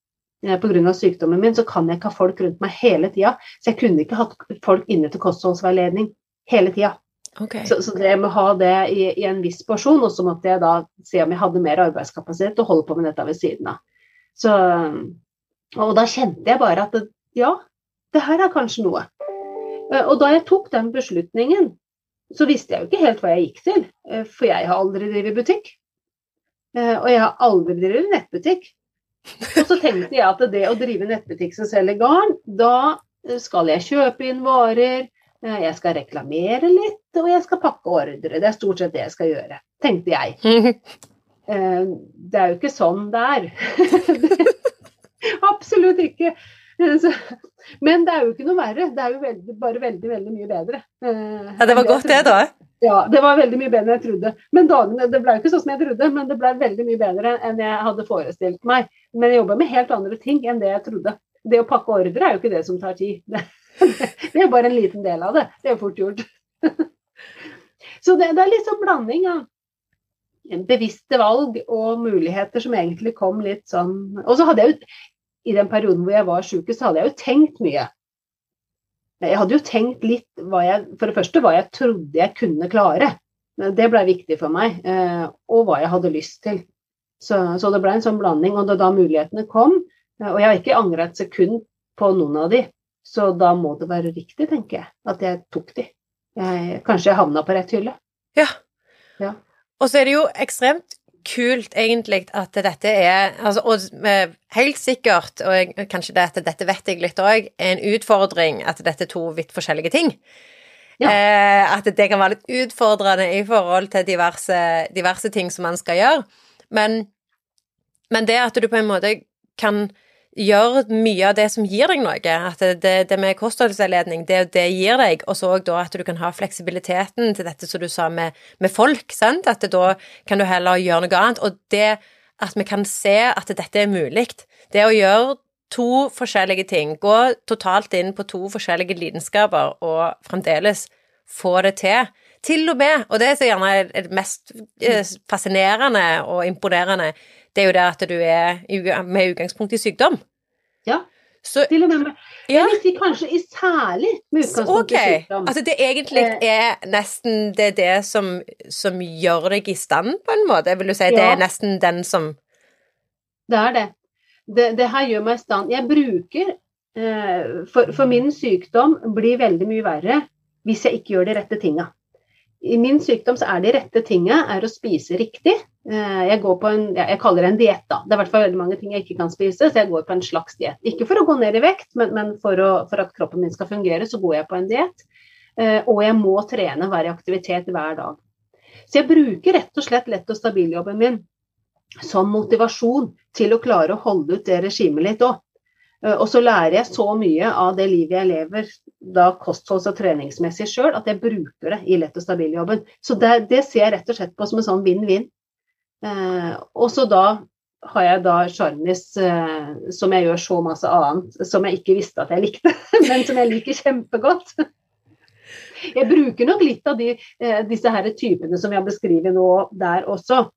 Eh, Pga. sykdommen min så kan jeg ikke ha folk rundt meg hele tida. Så jeg kunne ikke hatt folk inne til kostholdsveiledning hele tida. Okay. Så, så, det med å ha det i, i, en viss porsjon, og så måtte jeg da se om jeg hadde mer arbeidskapasitet og holde på med dette ved siden av. Så, og da kjente jeg bare at det, ja, det her er kanskje noe. Eh, og da jeg tok den beslutningen, så visste jeg jo ikke helt hva jeg gikk til. Eh, for jeg har aldri drevet butikk. Eh, og jeg har aldri drevet nettbutikk. Og så tenkte jeg at det å drive nettbutikk som selger garn, da skal jeg kjøpe inn varer, jeg skal reklamere litt, og jeg skal pakke ordre. Det er stort sett det jeg skal gjøre, tenkte jeg. Det er jo ikke sånn det er. Absolutt ikke. Men det er jo ikke noe verre. Det er jo veldig, bare veldig, veldig mye bedre. Eh, ja, Det var godt det, da? Ja, det var veldig mye bedre enn jeg trodde. Men dagene, Det ble jo ikke sånn som jeg trodde, men det ble veldig mye bedre enn jeg hadde forestilt meg. Men jeg jobba med helt andre ting enn det jeg trodde. Det å pakke ordre er jo ikke det som tar tid. Det, er bare en liten del av det. Det er fort gjort. Så det, det er litt sånn blanding av bevisste valg og muligheter som egentlig kom litt sånn Og så hadde jeg jo i den perioden hvor jeg var sjuk, så hadde jeg jo tenkt mye. Jeg hadde jo tenkt litt hva jeg, For det første hva jeg trodde jeg kunne klare. Det ble viktig for meg. Eh, og hva jeg hadde lyst til. Så, så det ble en sånn blanding. Og da, da mulighetene kom, eh, og jeg har ikke angra et sekund på noen av de, så da må det være riktig, tenker jeg, at jeg tok de. Jeg, kanskje jeg havna på rett hylle. Ja. ja. Og så er det jo ekstremt kult, egentlig, at dette er altså, Og helt sikkert, og kanskje det at dette vet jeg litt òg, er en utfordring at dette er to vidt forskjellige ting. Ja. Eh, at det kan være litt utfordrende i forhold til diverse, diverse ting som man skal gjøre. Men, men det at du på en måte kan gjør mye av det som gir deg noe. At det, det med kostholdsveiledning, det, det gir deg, og så da at du kan ha fleksibiliteten til dette som du sa med, med folk, sant? At da kan du heller gjøre noe annet. Og det at vi kan se at dette er mulig, det å gjøre to forskjellige ting, gå totalt inn på to forskjellige lidenskaper og fremdeles få det til. Til og med, og det som gjerne er mest eh, fascinerende og imponerende, det er jo det at du er med utgangspunkt i sykdom. Ja. Så, til og med med ja. Jeg si kanskje særlig med utgangspunkt okay. i sykdom. Altså det egentlig eh. er nesten det, er det som, som, gjør deg i stand, på en måte? Vil du si ja. det er nesten den som Det er det. Det, det her gjør meg i stand. Jeg bruker eh, for, for min sykdom blir veldig mye verre hvis jeg ikke gjør de rette tinga. I min sykdom så er de rette tinga å spise riktig. Eh, jeg går på en, jeg kaller det en diett. Det er i hvert fall veldig mange ting jeg ikke kan spise, så jeg går på en slags diett. Ikke for å gå ned i vekt, men, men for, å, for, at kroppen min skal fungere, så går jeg på en diett. Eh, og jeg må trene, være i aktivitet hver dag. Så jeg bruker rett og slett lett og stabil-jobben min som motivasjon til å klare å holde ut det regimet litt òg. Eh, og så lærer jeg så mye av det livet jeg lever da kostholds- og treningsmessig sjøl, at jeg bruker det i lett og stabil-jobben. Så det, det, ser jeg rett og slett på som en sånn vinn-vinn. Eh, og så da har jeg da Charmis, eh, som jeg gjør så masse annet som jeg ikke visste at jeg likte, men som jeg liker kjempegodt. Jeg bruker nok litt av de, eh, disse her typene som vi har beskrevet nå der også.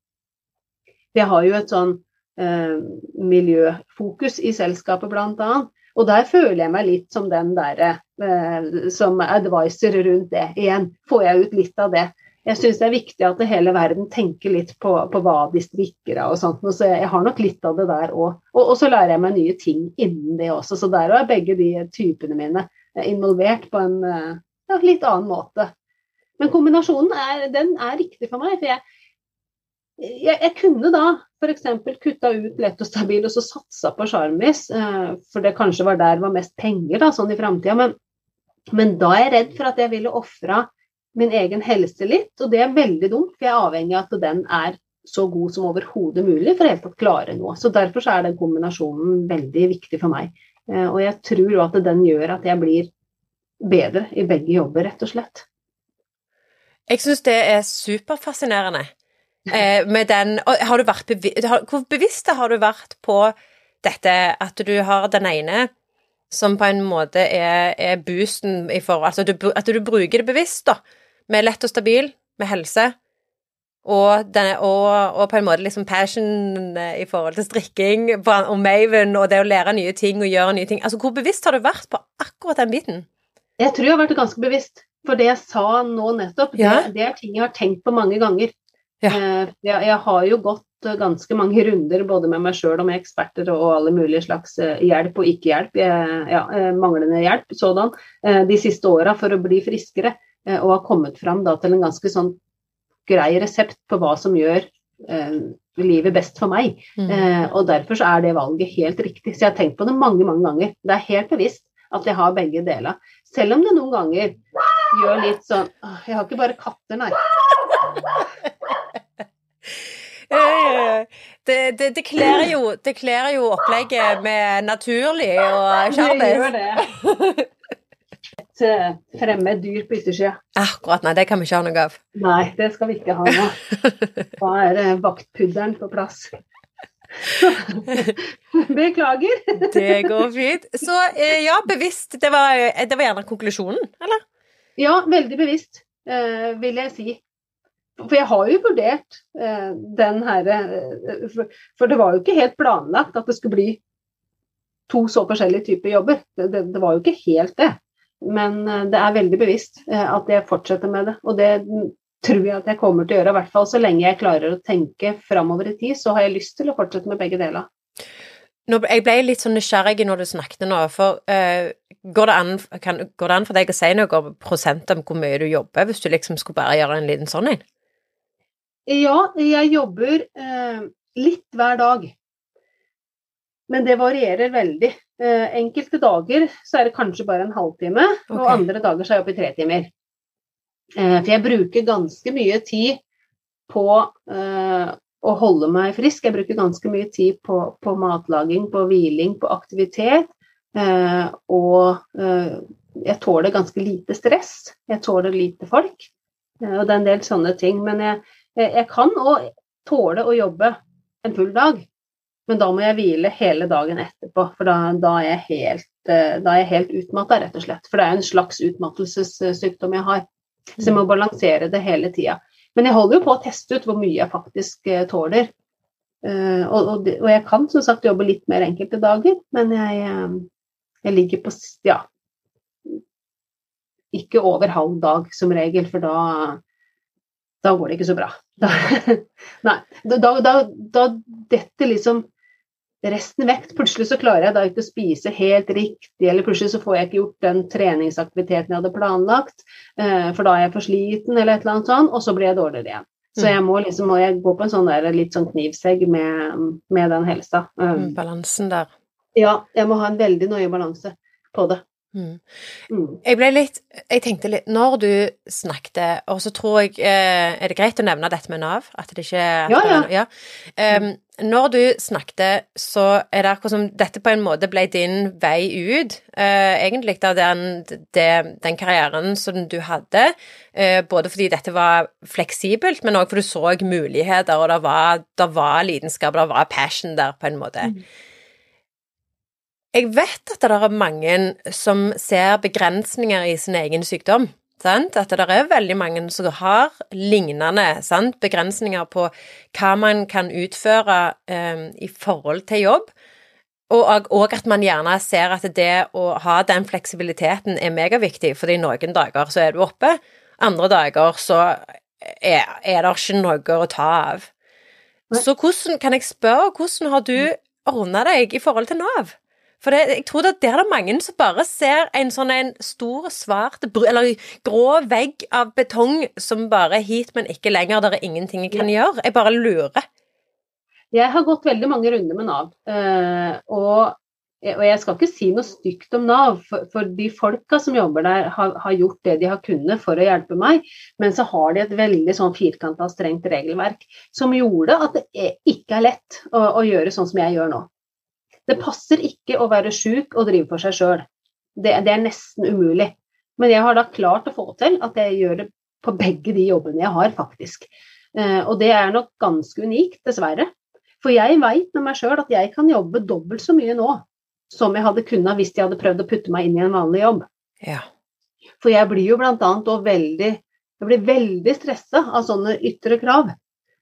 Jeg har jo et sånn miljøfokus i selskapet bl.a. Og der føler jeg meg litt som den derre eh, som advisor rundt det. Igjen får jeg ut litt av det jeg syns det er viktig at hele verden tenker litt på, på hva de strikker av og sånt. Så jeg har nok litt av det der òg. Og, og, så lærer jeg meg nye ting innen det også. Så der er begge de typene mine involvert på en ja, litt annen måte. Men kombinasjonen er, den er riktig for meg. For jeg, jeg, jeg kunne da f.eks. kutta ut lett og stabil og så satsa på Charmis, eh, for det kanskje var der det var mest penger da, sånn i framtida. Men, men da er jeg redd for at jeg ville ofra min egen helse litt, og det er veldig dumt, for jeg er avhengig av at den er så god som overhodet mulig for helt klare noe. Så Derfor så er den kombinasjonen veldig viktig for meg. Eh, og jeg tror at den gjør at jeg blir bedre i begge jobber, rett og slett. Jeg syns det er superfascinerende. Eh, med den har du vært Hvor bevisst har du vært på dette at du har den ene som på en måte er, er boosten i forhold Altså du, at du bruker det bevisst, da. Med lett og stabil, med helse. Og, denne, og, og, på en måte liksom passion i forhold til strikking og Maven og det å lære nye ting og gjøre nye ting. Altså, Hvor bevisst har du vært på akkurat den biten? Jeg tror jeg har vært ganske bevisst. For det jeg sa nå nettopp, ja. det, det, er ting jeg har tenkt på mange ganger. Ja. Eh, jeg, jeg, har jo gått ganske mange runder både med meg sjøl og med eksperter og alle mulige slags eh, hjelp og ikke-hjelp, ja, eh, manglende hjelp sådan, de siste åra for å bli friskere. Og har kommet fram da, til en ganske sånn grei resept på hva som gjør eh, livet best for meg. Mm. Eh, og derfor så er det valget helt riktig. Så jeg har tenkt på det mange, mange ganger. Det er helt bevisst at jeg har begge deler. Selv om det noen ganger gjør litt sånn Jeg har ikke bare katter, nei. Det, det, det kler jo, jo, opplegget med naturlig og kjærlighet. Det gjør det. Et fremmed dyr på yttersida. Akkurat, nei, det kan vi ikke ha noe av. Nei, det skal vi ikke ha nå. Da er vaktpudderen på plass. Beklager. det går fint. Så eh, ja, bevisst. Det var, det var gjerne konklusjonen, eller? Ja, veldig bevisst, eh, vil jeg si. For jeg har jo vurdert eh, den herre for, for, det var jo ikke helt planlagt at det skulle bli to så forskjellige typer jobber. Det, det, det var jo ikke helt det. Men det er veldig bevisst at jeg fortsetter med det. Og det tror jeg at jeg kommer til å gjøre. I hvert fall så lenge jeg klarer å tenke framover i tid, så har jeg lyst til å fortsette med begge deler. Nå, jeg ble litt sånn nysgjerrig når du snakket nå, for uh, går, det an, kan, går, det an, for deg å si noe om prosent om hvor mye du jobber, hvis du liksom skulle bare gjøre en liten sånn en? Ja, jeg jobber eh, litt hver dag. Men det varierer veldig. Eh, enkelte dager så er det kanskje bare en halvtime, okay. og andre dager så er jeg oppe i tre timer. Eh, for jeg bruker ganske mye tid på eh, å holde meg frisk. Jeg bruker ganske mye tid på, på matlaging, på hviling, på aktivitet. Eh, og jeg tåler ganske lite stress. Jeg tåler lite folk. og det er en del sånne ting. Men jeg, jeg kan òg tåle å jobbe en full dag. Men da må jeg hvile hele dagen etterpå, for da, da er jeg helt, da helt utmatta, rett og slett. For det er en slags utmattelsessykdom jeg har. Så jeg må balansere det hele tida. Men jeg holder jo på å teste ut hvor mye jeg faktisk uh, tåler. Og, og, og, jeg kan som sagt jobbe litt mer enkelte dager, men jeg, jeg ligger på ja, ikke over halv dag som regel, for da, da går det ikke så bra. Da, nei, da, da, da detter liksom resten vekt. Plutselig så klarer jeg da ikke å spise helt riktig, eller plutselig så får jeg ikke gjort den treningsaktiviteten jeg hadde planlagt, eh, for da er jeg for sliten, eller et eller annet sånt, og så blir jeg dårligere igjen. Så mm. jeg må liksom må jeg gå på en sånn der, litt sånn knivsegg med, med den helsa. Um, Balansen der. Ja, jeg må ha en veldig nøye balanse på det. Mm. Mm. Jeg ble litt Jeg tenkte litt Når du snakket, og så tror jeg eh, Er det greit å nevne dette med Nav? At det ikke at Ja, ja. ja. Um, når du snakket, så er det akkurat som dette på en måte ble din vei ut, uh, egentlig, av den, det, den, karrieren som du hadde. Uh, både fordi dette var fleksibelt, men òg fordi du så muligheter, og det var, det var lidenskap, det var passion der, på en måte. Mm. Jeg vet at det er mange som ser begrensninger i sin egen sykdom. Sant? At det er veldig mange som har lignende sant? begrensninger på hva man kan utføre um, i forhold til jobb. Og, og, at man gjerne ser at det å ha den fleksibiliteten er megaviktig, fordi noen dager så er du oppe, andre dager så er, er det ikke noe å ta av. Så hvordan, kan jeg spørre, hvordan har du ordna deg i forhold til Nav? For det, jeg tror det, er det mange som bare ser en sånn en stor, svart eller grå vegg av betong som bare er hit, men ikke lenger. Det er ingenting jeg kan gjøre. Jeg bare lurer. Jeg har gått veldig mange runder med Nav. Eh, og, og jeg skal ikke si noe stygt om Nav, for, de folka som jobber der, har, har, gjort det de har kunnet for å hjelpe meg. Men så har de et veldig sånn firkanta, strengt regelverk som gjorde at det ikke er lett å gjøre sånn som jeg gjør nå. Det passer ikke å være sjuk og drive for seg sjøl. Det, det, er nesten umulig. Men jeg har da klart å få til at jeg gjør det på begge de jobbene jeg har, faktisk. Eh, og det er nok ganske unikt, dessverre. For jeg veit med meg sjøl at jeg kan jobbe dobbelt så mye nå som jeg hadde kunnet hvis de hadde prøvd å putte meg inn i en vanlig jobb. Ja. For jeg blir jo blant annet veldig Jeg blir veldig stressa av sånne ytre krav.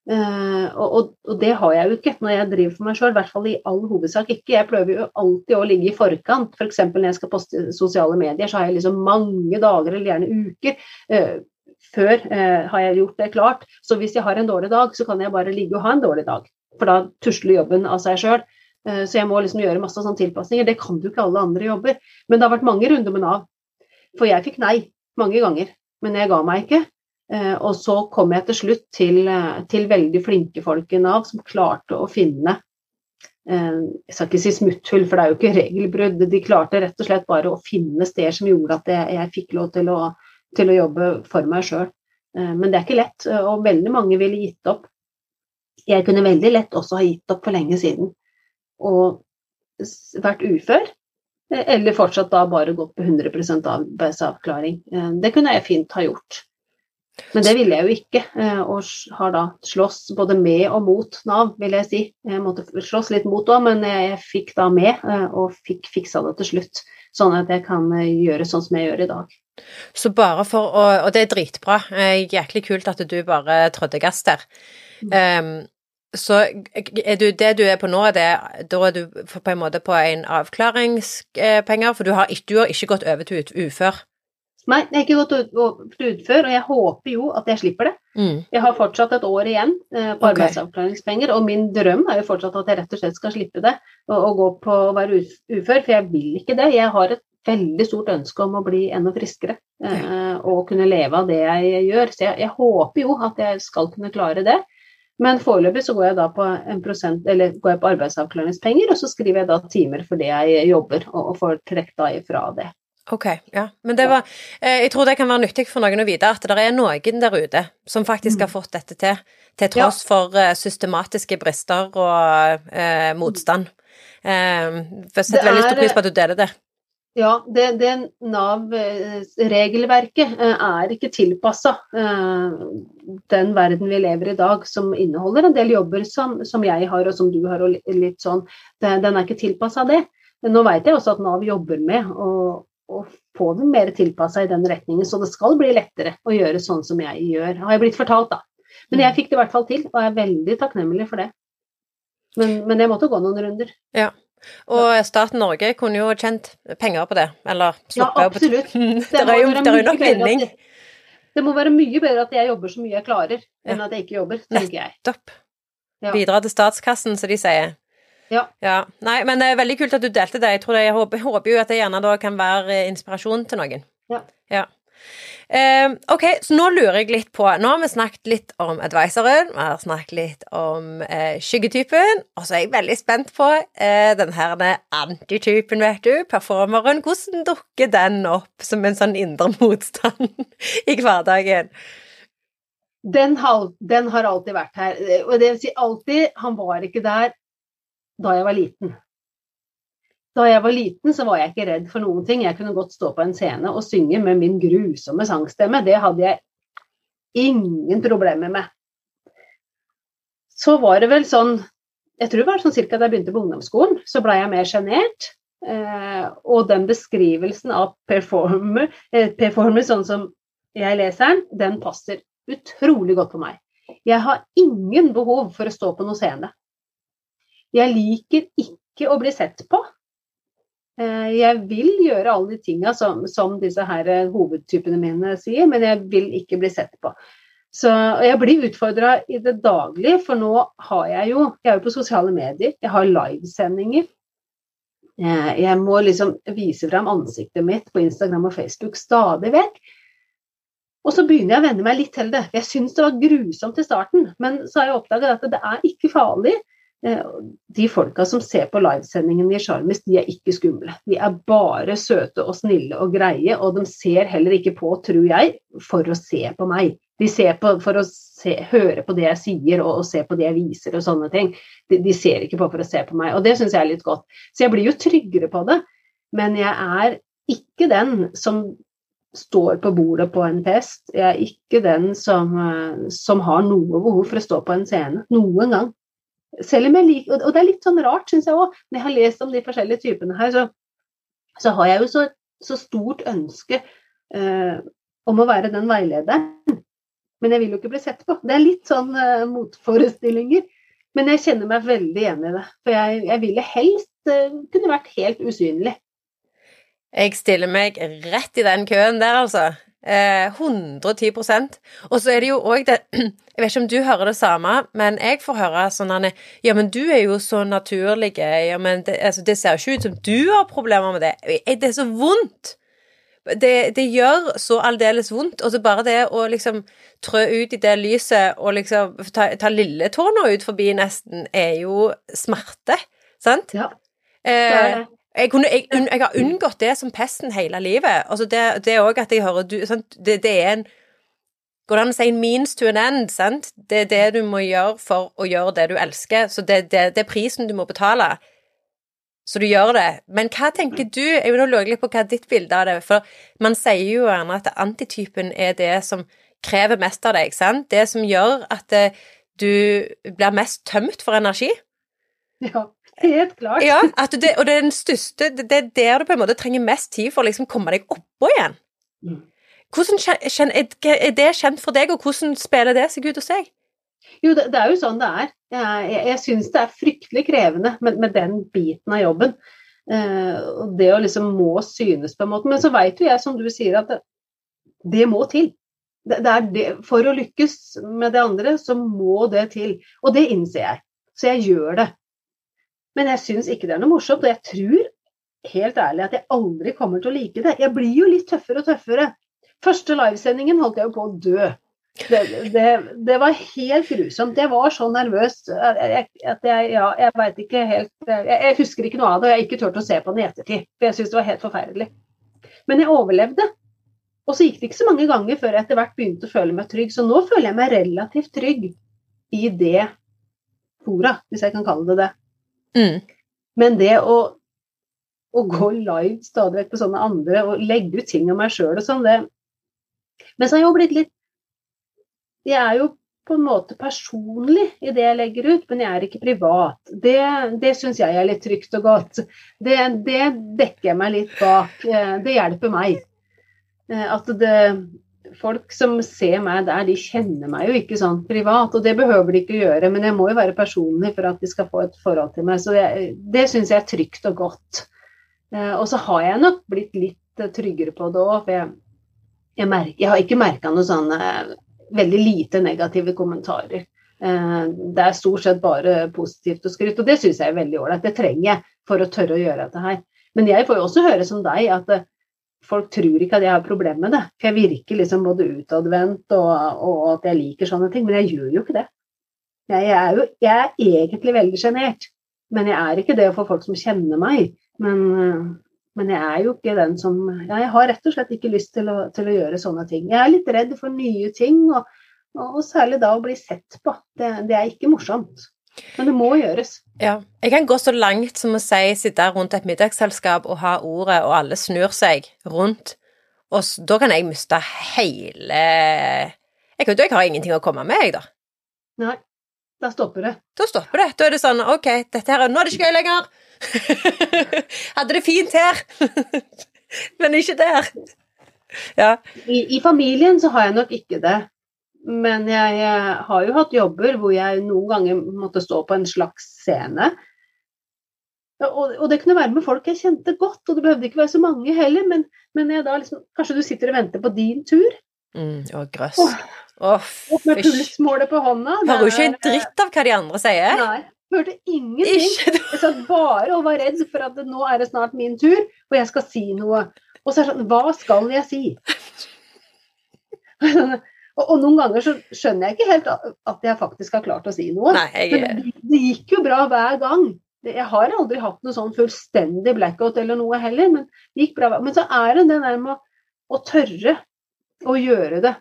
Eh, og, og, det har jeg jo ikke når jeg driver for meg sjøl, i hvert fall i all hovedsak ikke. Jeg prøver jo alltid å ligge i forkant. F.eks. For når jeg skal poste sosiale medier, så har jeg liksom mange dager eller gjerne uker uh, før uh, har jeg gjort det klart. Så hvis jeg har en dårlig dag, så kan jeg bare ligge og ha en dårlig dag. For da tusler jobben av seg sjøl. Så jeg må liksom gjøre masse sånne tilpasninger. Det kan jo ikke alle andre jobber. Men det har vært mange runder med Nav for jeg fikk nei mange ganger, men jeg ga meg ikke. Eh, og så kom jeg til slutt til, eh, til veldig flinke folk i Nav som klarte å finne eh, Jeg skal ikke si smutthull, for det er jo ikke regelbrudd. De klarte rett og slett bare å finne steder som gjorde at jeg, jeg fikk lov til å, til å, jobbe for meg sjøl. Men det er ikke lett, og veldig mange ville gitt opp. Jeg kunne veldig lett også ha gitt opp for lenge siden og vært ufør. Eller fortsatt da bare gått på 100 arbeidsavklaring. Det kunne jeg fint ha gjort. Men det ville jeg jo ikke, eh, og har da slåss både med og mot Nav, vil jeg si. Jeg måtte slåss litt mot òg, men jeg fikk da med, eh, og fikk fiksa det til slutt. Sånn at jeg kan gjøre sånn som jeg gjør i dag. Så bare for å Og det er dritbra. Jæklig kult at du bare trådte gass der. Um, så er du, det du er på nå, det, da er du på en måte på en avklaringspenger, for du har, du har ikke gått over til ufør? Nei, jeg har ikke gått ut før, og jeg håper jo at jeg slipper det. Mm. Jeg har fortsatt et år igjen eh, på arbeidsavklaringspenger, og min drøm er jo fortsatt at jeg rett og slett skal slippe det og, og gå på å være ufør, for jeg vil ikke det. Jeg har et veldig stort ønske om å bli enda friskere eh, og kunne leve av det jeg gjør. Så jeg, jeg håper jo at jeg skal kunne klare det. Men foreløpig så går jeg da på en prosent, eller går jeg på arbeidsavklaringspenger, og så skriver jeg da timer for det jeg jobber, og, og får trukket da ifra det. Ok, ja. Men det var eh, Jeg tror det kan være nyttig for noen å vite at det er noen der ute som faktisk har mm. fått dette til, til tross ja. for eh, systematiske brister og eh, motstand. Eh, jeg setter veldig stor pris på at du deler det. Ja, det, det Nav-regelverket eh, er ikke tilpassa eh, den verden vi lever i i dag, som inneholder en del jobber som, som jeg har og som du har. og litt sånn. Den er ikke tilpassa det. Nå vet jeg også at Nav jobber med å, å få dem mer tilpassa i den retningen, så det skal bli lettere å gjøre sånn som jeg gjør. Har jeg blitt fortalt, da. Men jeg fikk det i hvert fall til, og jeg er veldig takknemlig for det. Men, men jeg måtte gå noen runder. Ja. Og staten Norge kunne jo tjent penger på det, eller sluppet Ja, absolutt. Det, er jo, det er jo nok vinning. Det må være mye bedre at jeg jobber så mye jeg klarer, enn at jeg ikke jobber, tenker jeg. Nettopp. Ja. Bidra til statskassen, som de sier. Ja. ja. Nei, men det er veldig kult at du delte det. Jeg, tror det, jeg håper, håper, jo at det gjerne da kan være inspirasjon til noen. Ja. ja. Eh, ok, så nå lurer jeg litt på Nå har vi snakket litt om advisoren, vi har snakket litt om eh, skyggetypen, og så er jeg veldig spent på eh, den her antitypen, vet du, performeren. Hvordan dukker den opp som en sånn indre motstand i hverdagen? Den har, den har alltid vært her. Og det vil si alltid, han var ikke der da jeg var liten. Da jeg var liten, så var jeg ikke redd for noen ting. Jeg kunne godt stå på en scene og synge med min grusomme sangstemme. Det hadde jeg ingen problemer med. Så var det vel sånn Jeg tror det var sånn cirka da jeg begynte på ungdomsskolen, så blei jeg mer sjenert. Eh, og den beskrivelsen av performer, eh, performer sånn som jeg leser den, den passer utrolig godt på meg. Jeg har ingen behov for å stå på noen scene. Jeg liker ikke å bli sett på. Eh, jeg vil gjøre alle de tinga som, som, disse her eh, hovedtypene mine sier, men jeg vil ikke bli sett på. Så jeg blir utfordra i det daglige, for nå har jeg jo Jeg er jo på sosiale medier, jeg har livesendinger. Eh, jeg må liksom vise fram ansiktet mitt på Instagram og Facebook stadig vekk. Og så begynner jeg å venne meg litt til det. Jeg syns det var grusomt i starten, men så har jeg oppdaget at det er ikke farlig. Eh, de folka som ser på livesendingen i Sjarmis, de er ikke skumle. De er bare søte og snille og greie, og de ser heller ikke på, tror jeg, for å se på meg. De ser på for å se, høre på det jeg sier og, og se på det jeg viser og sånne ting. De, de ser ikke på for å se på meg, og det syns jeg er litt godt. Så jeg blir jo tryggere på det, men jeg er ikke den som står på bordet på en fest. Jeg er ikke den som, eh, som har noe behov for å stå på en scene. Noen gang. Liker, Og det er litt sånn rart, syns jeg òg. Når jeg har lest om de forskjellige typene her, så, så har jeg jo så, så stort ønske eh, om å være den veilederen. Men jeg vil jo ikke bli sett på. Det er litt sånn eh, motforestillinger. Men jeg kjenner meg veldig igjen i det. For jeg, jeg ville helst eh, kunne vært helt usynlig. Jeg stiller meg rett i den køen der, altså. Eh, 110% Og så er det jo òg det Jeg vet ikke om du hører det samme, men jeg får høre sånn at Ja, men du er jo så naturlig. Ja, men det, altså, det ser jo ikke ut som du har problemer med det. Det er så vondt. Det, det, gjør så aldeles vondt. Og så bare det å liksom trø ut i det lyset og liksom ta, ta lilletåna ut forbi nesten, er jo smerte. Sant? Ja. Eh, jeg, kunne, jeg, jeg, har unngått det som pesten hele livet. Altså det er òg at jeg hører du, det, det, er en Går det an å si en means to an end? sant? Det er det du må gjøre for å gjøre det du elsker. Så det, det, det er prisen du må betale så du gjør det. Men hva tenker du? Jeg vil lure litt på hva ditt bilde av det. For man sier jo gjerne at antitypen er det som krever mest av deg, sant? Det som gjør at eh, du blir mest tømt for energi. Ja, helt klart. Ja, det, og det er den største Det er der du på en måte trenger mest tid for å liksom komme deg oppå igjen. Mm. Hvordan, er det kjent for deg, og hvordan spiller det seg ut hos deg? Jo, det, det, er jo sånn det er. Jeg, jeg, jeg syns det er fryktelig krevende med, med den biten av jobben. Eh, det å liksom må synes på en måte. Men så veit jo jeg, som du sier, at det, det må til. Det, det for å lykkes med det andre, så må det til. Og det innser jeg. Så jeg gjør det. Men jeg syns ikke det er noe morsomt. Og jeg tror helt ærlig at jeg aldri kommer til å like det. Jeg blir jo litt tøffere og tøffere. Første livesendingen holdt jeg jo på å dø. Det, det, det, var helt grusomt. Jeg var så nervøs at jeg, ja, jeg veit ikke helt jeg, jeg, husker ikke noe av det, og jeg har ikke turt å se på den i ettertid. For jeg syns det var helt forferdelig. Men jeg overlevde. Og så gikk det ikke så mange ganger før jeg etter hvert begynte å føle meg trygg. Så nå føler jeg meg relativt trygg i det fora, hvis jeg kan kalle det det. Mm. Men det å, å gå live stadig vekk på sånne andre og legge ut ting om meg sjøl og sånn, det Men så har jeg jo blitt litt jeg er jo på en måte personlig i det jeg legger ut, men jeg er ikke privat. Det, det syns jeg er litt trygt og godt. Det, det, dekker jeg meg litt bak. Eh, det hjelper meg. Eh, at det, folk som ser meg der, de kjenner meg jo ikke sånn privat. Og det behøver de ikke gjøre, men jeg må jo være personlig for at de skal få et forhold til meg. Så det, det syns jeg er trygt og godt. Eh, og så har jeg nok blitt litt tryggere på det òg, for jeg, jeg, merker, jeg har ikke merka noe sånn veldig lite negative kommentarer. Eh, det er stort sett bare positivt og skryt, og det syns jeg er veldig ålreit. Det trenger jeg for å tørre å gjøre dette her. Men jeg får jo også høre som deg at eh, folk tror ikke at jeg har problemer med det. For jeg virker liksom både utadvendt og, og, at jeg liker sånne ting, men jeg gjør jo ikke det. Jeg er jo jeg er egentlig veldig sjenert, men jeg er ikke det for folk som kjenner meg. Men, men jeg er jo ikke den som Jeg har rett og slett ikke lyst til å, til å, gjøre sånne ting. Jeg er litt redd for nye ting, og, og særlig da å bli sett på. Det, det, er ikke morsomt. Men det må gjøres. Ja. Jeg kan gå så langt som å si sitte rundt et middagsselskap og ha ordet, og alle snur seg rundt. Og da kan jeg miste hele Jeg, jeg har ingenting å komme med, jeg, da. Nei. Da stopper det. Da stopper det. Da er det sånn OK, dette her, nå er det ikke gøy lenger. Hadde det fint her, men ikke der. Ja. I, I, familien så har jeg nok ikke det. Men jeg, jeg, har jo hatt jobber hvor jeg noen ganger måtte stå på en slags scene. Og, og, det kunne være med folk jeg kjente godt, og det behøvde ikke være så mange heller. Men, men liksom, kanskje du sitter og venter på din tur. Mm, å, grøss. Oh, oh, med pulsmålet på hånda. Hører jo ikke en dritt av hva de andre sier. Nei. Hørte ingenting. Jeg satt bare og var redd for at nå er det snart min tur, og jeg skal si noe. Og så er det sånn Hva skal jeg si? og, og, noen ganger så skjønner jeg ikke helt at jeg faktisk har klart å si noe. Nei, jeg... det, det gikk jo bra hver gang. Jeg har aldri hatt noe sånn fullstendig blackout eller noe heller, men det gikk bra. Men så er det det der med å, å tørre å gjøre det.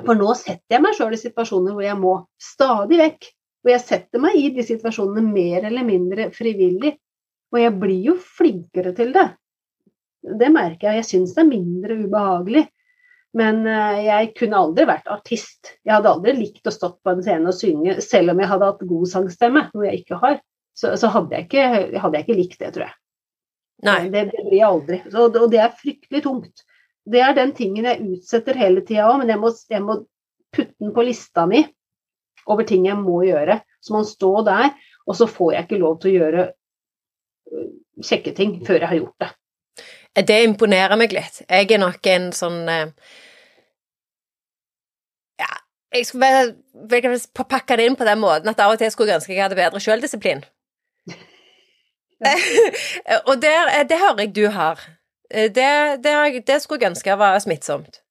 For nå setter jeg meg sjøl i situasjoner hvor jeg må stadig vekk og jeg setter meg i de situasjonene mer eller mindre frivillig. Og jeg blir jo flinkere til det. Det merker jeg. Jeg syns det er mindre ubehagelig. Men eh, jeg kunne aldri vært artist. Jeg hadde aldri likt å stått på en scene og synge, selv om jeg hadde hatt god sangstemme, noe jeg ikke har. Så, så hadde, jeg ikke, hadde, jeg ikke, likt det, tror jeg. Nei. Det, det blir jeg aldri. Så, og det er fryktelig tungt. Det er den tingen jeg utsetter hele tida òg, men jeg må, jeg må, putte den på lista mi over ting jeg må gjøre. Så må den stå der, og så får jeg ikke lov til å gjøre øh, kjekke ting før jeg har gjort det. Det imponerer meg litt. Jeg er nok en sånn eh, Ja, jeg skulle bare pakke det inn på den måten at av og til skulle jeg ønske jeg hadde bedre sjøldisiplin. og det, eh, det, hører jeg du har. Eh, det, det, det, skulle jeg ønske var smittsomt.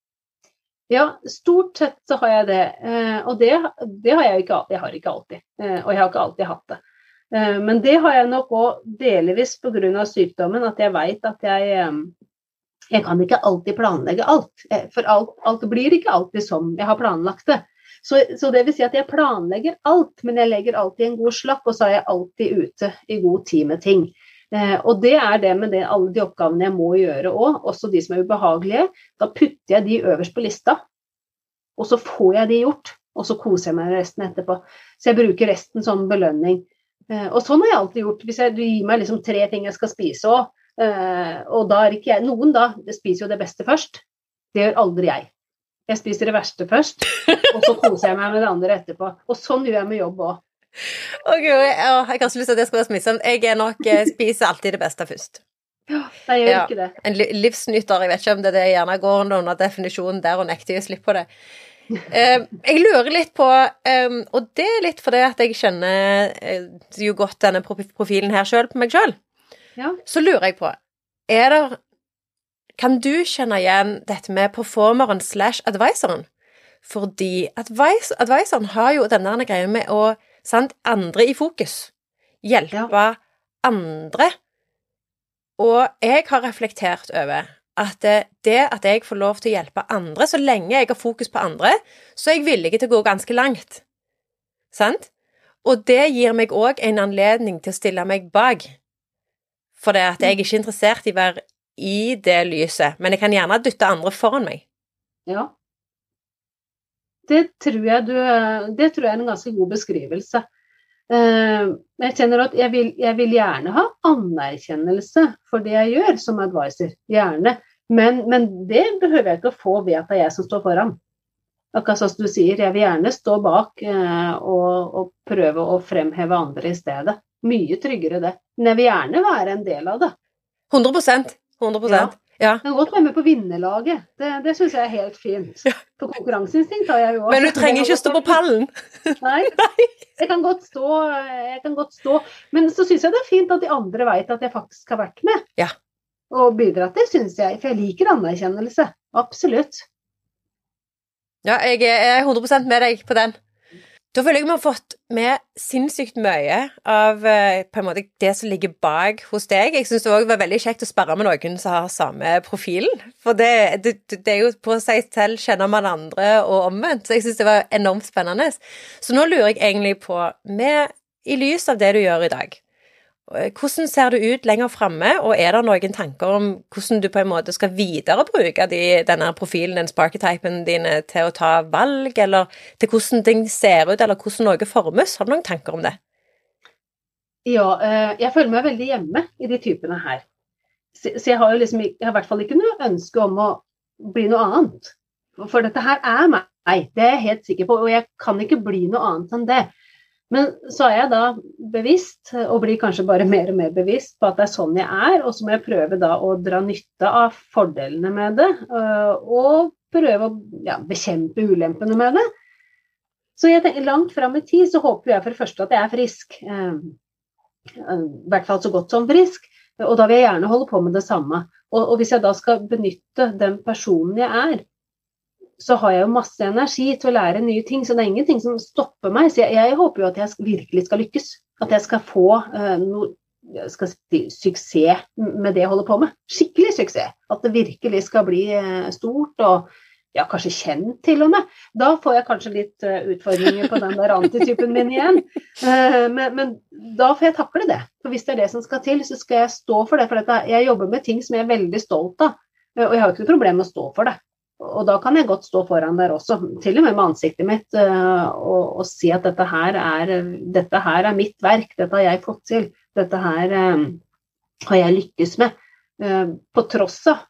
Ja, stort sett så har jeg det. Og det, det har jeg ikke, jeg har ikke alltid. Og jeg har ikke alltid hatt det. Eh, men det har jeg nok òg delvis pga. sykdommen, at jeg veit at jeg eh, jeg kan ikke alltid planlegge alt. Eh, for alt, alt, blir ikke alltid som jeg har planlagt det. Så, så, det vil si at jeg planlegger alt, men jeg legger alltid en god slapp, og så er jeg alltid ute i god tid med ting. Eh, og det er det med det, alle de oppgavene jeg må gjøre òg, også de som er ubehagelige. Da putter jeg de øverst på lista, og så får jeg de gjort. Og så koser jeg meg med resten etterpå. Så jeg bruker resten som belønning. Eh, og sånn har jeg alltid gjort. Hvis jeg, du gir meg liksom tre ting jeg skal spise òg, eh, og da er ikke jeg Noen da spiser jo det beste først. Det gjør aldri jeg. Jeg spiser det verste først, og så koser jeg meg med det andre etterpå. Og sånn gjør jeg med jobb òg. Okay, jeg, jeg har ikke lyst til at det skal være smittsomt. Jeg er nok eh, spiser alltid det beste først. Ja, jeg gjør ja. ikke det. En livsnyter. Jeg vet ikke om det, det gjerne går under definisjonen der og nekter å slippe på det. Uh, jeg lurer litt på, um, og det er litt fordi at jeg kjenner uh, jo godt denne profilen her sjøl på meg sjøl, ja. så lurer jeg på Er det Kan du kjenne igjen dette med performeren slash advisoren? Fordi advis, advisoren har jo denne greia med å sant, andre i fokus. Hjelpe ja. andre. Og jeg har reflektert over at det at jeg får lov til å hjelpe andre, så lenge jeg har fokus på andre, så er jeg villig til å gå ganske langt. Sant? Og det gir meg òg en anledning til å stille meg bak. For det at jeg er ikke interessert i å være i det lyset, men jeg kan gjerne dytte andre foran meg. Ja. Det tror jeg, du, det tror jeg er en ganske god beskrivelse. Eh, jeg kjenner at jeg vil, jeg vil, gjerne ha anerkjennelse for det jeg gjør som advisor. Gjerne. Men, men, det behøver jeg ikke å få ved at det er jeg som står foran. Akkurat som du sier, jeg vil gjerne stå bak eh, og, og, prøve å fremheve andre i stedet. Mye tryggere det. Men jeg vil gjerne være en del av det. 100% 100 ja. Ja. Jeg kan godt være med på vinnerlaget. Det, det syns jeg er helt fint. Ja. På konkurranseinstinkt har jeg jo også. Men du trenger ikke stå på pallen? Nei. Jeg kan godt stå. Jeg kan godt stå. Men så syns jeg det er fint at de andre veit at jeg faktisk har vært med. Ja. Og bidra til, syns jeg. For jeg liker anerkjennelse. Absolutt. Ja, jeg er 100% med deg på den. Da føler jeg vi har fått med sinnssykt mye av eh, måte det som ligger bak hos deg. Jeg syns det òg var veldig kjekt å sperre med noen som har samme profilen. For det, det, det er jo på seg selv kjenner man andre og omvendt. Så jeg syns det var enormt spennende. Så nå lurer jeg egentlig på, med, i lys av det du gjør i dag, hvordan ser det ut lenger framme, og er det noen tanker om hvordan du på en måte skal viderebruke de, denne profilen, den sparketypen dine, til å ta valg, eller til hvordan ting ser ut, eller hvordan noe formes? Har du noen tanker om det? Ja, eh, jeg føler meg veldig hjemme i de typene her. Så jeg har jo liksom, jeg har i hvert fall ikke noe ønske om å bli noe annet. For dette her er meg, det er jeg helt sikker på, og jeg kan ikke bli noe annet enn det. Men så er jeg da bevisst, og blir kanskje bare mer og mer bevisst på at det er sånn jeg er, og så må jeg prøve da å dra nytte av fordelene med det, øh, og prøve å ja, bekjempe ulempene med det. Så jeg tenker, langt fram i tid så håper jeg for det første at jeg er frisk. Øh, øh, I hvert fall så godt som frisk. Og da vil jeg gjerne holde på med det samme. Og, og hvis jeg da skal benytte den personen jeg er, så har jeg jo masse energi til å lære nye ting, så det er ingenting som stopper meg. Så jeg, jeg håper jo at jeg virkelig skal lykkes. At jeg skal få uh, noe skal si, suksess med det jeg holder på med. Skikkelig suksess. At det virkelig skal bli uh, stort og ja, kanskje kjent til og med. Da får jeg kanskje litt uh, utfordringer på den der antitypen min igjen. Men, men, da får jeg takle det. For hvis det er det som skal til, så skal jeg stå for det. For jeg jobber med ting som jeg er veldig stolt av. Og jeg har ikke noe problem med å stå for det. Og da kan jeg godt stå foran der også, til og med med ansiktet mitt, uh, og, og, si at dette her, er, dette her, er, mitt verk, dette har jeg fått til, dette her uh, har jeg lykkes med. Uh, på tross av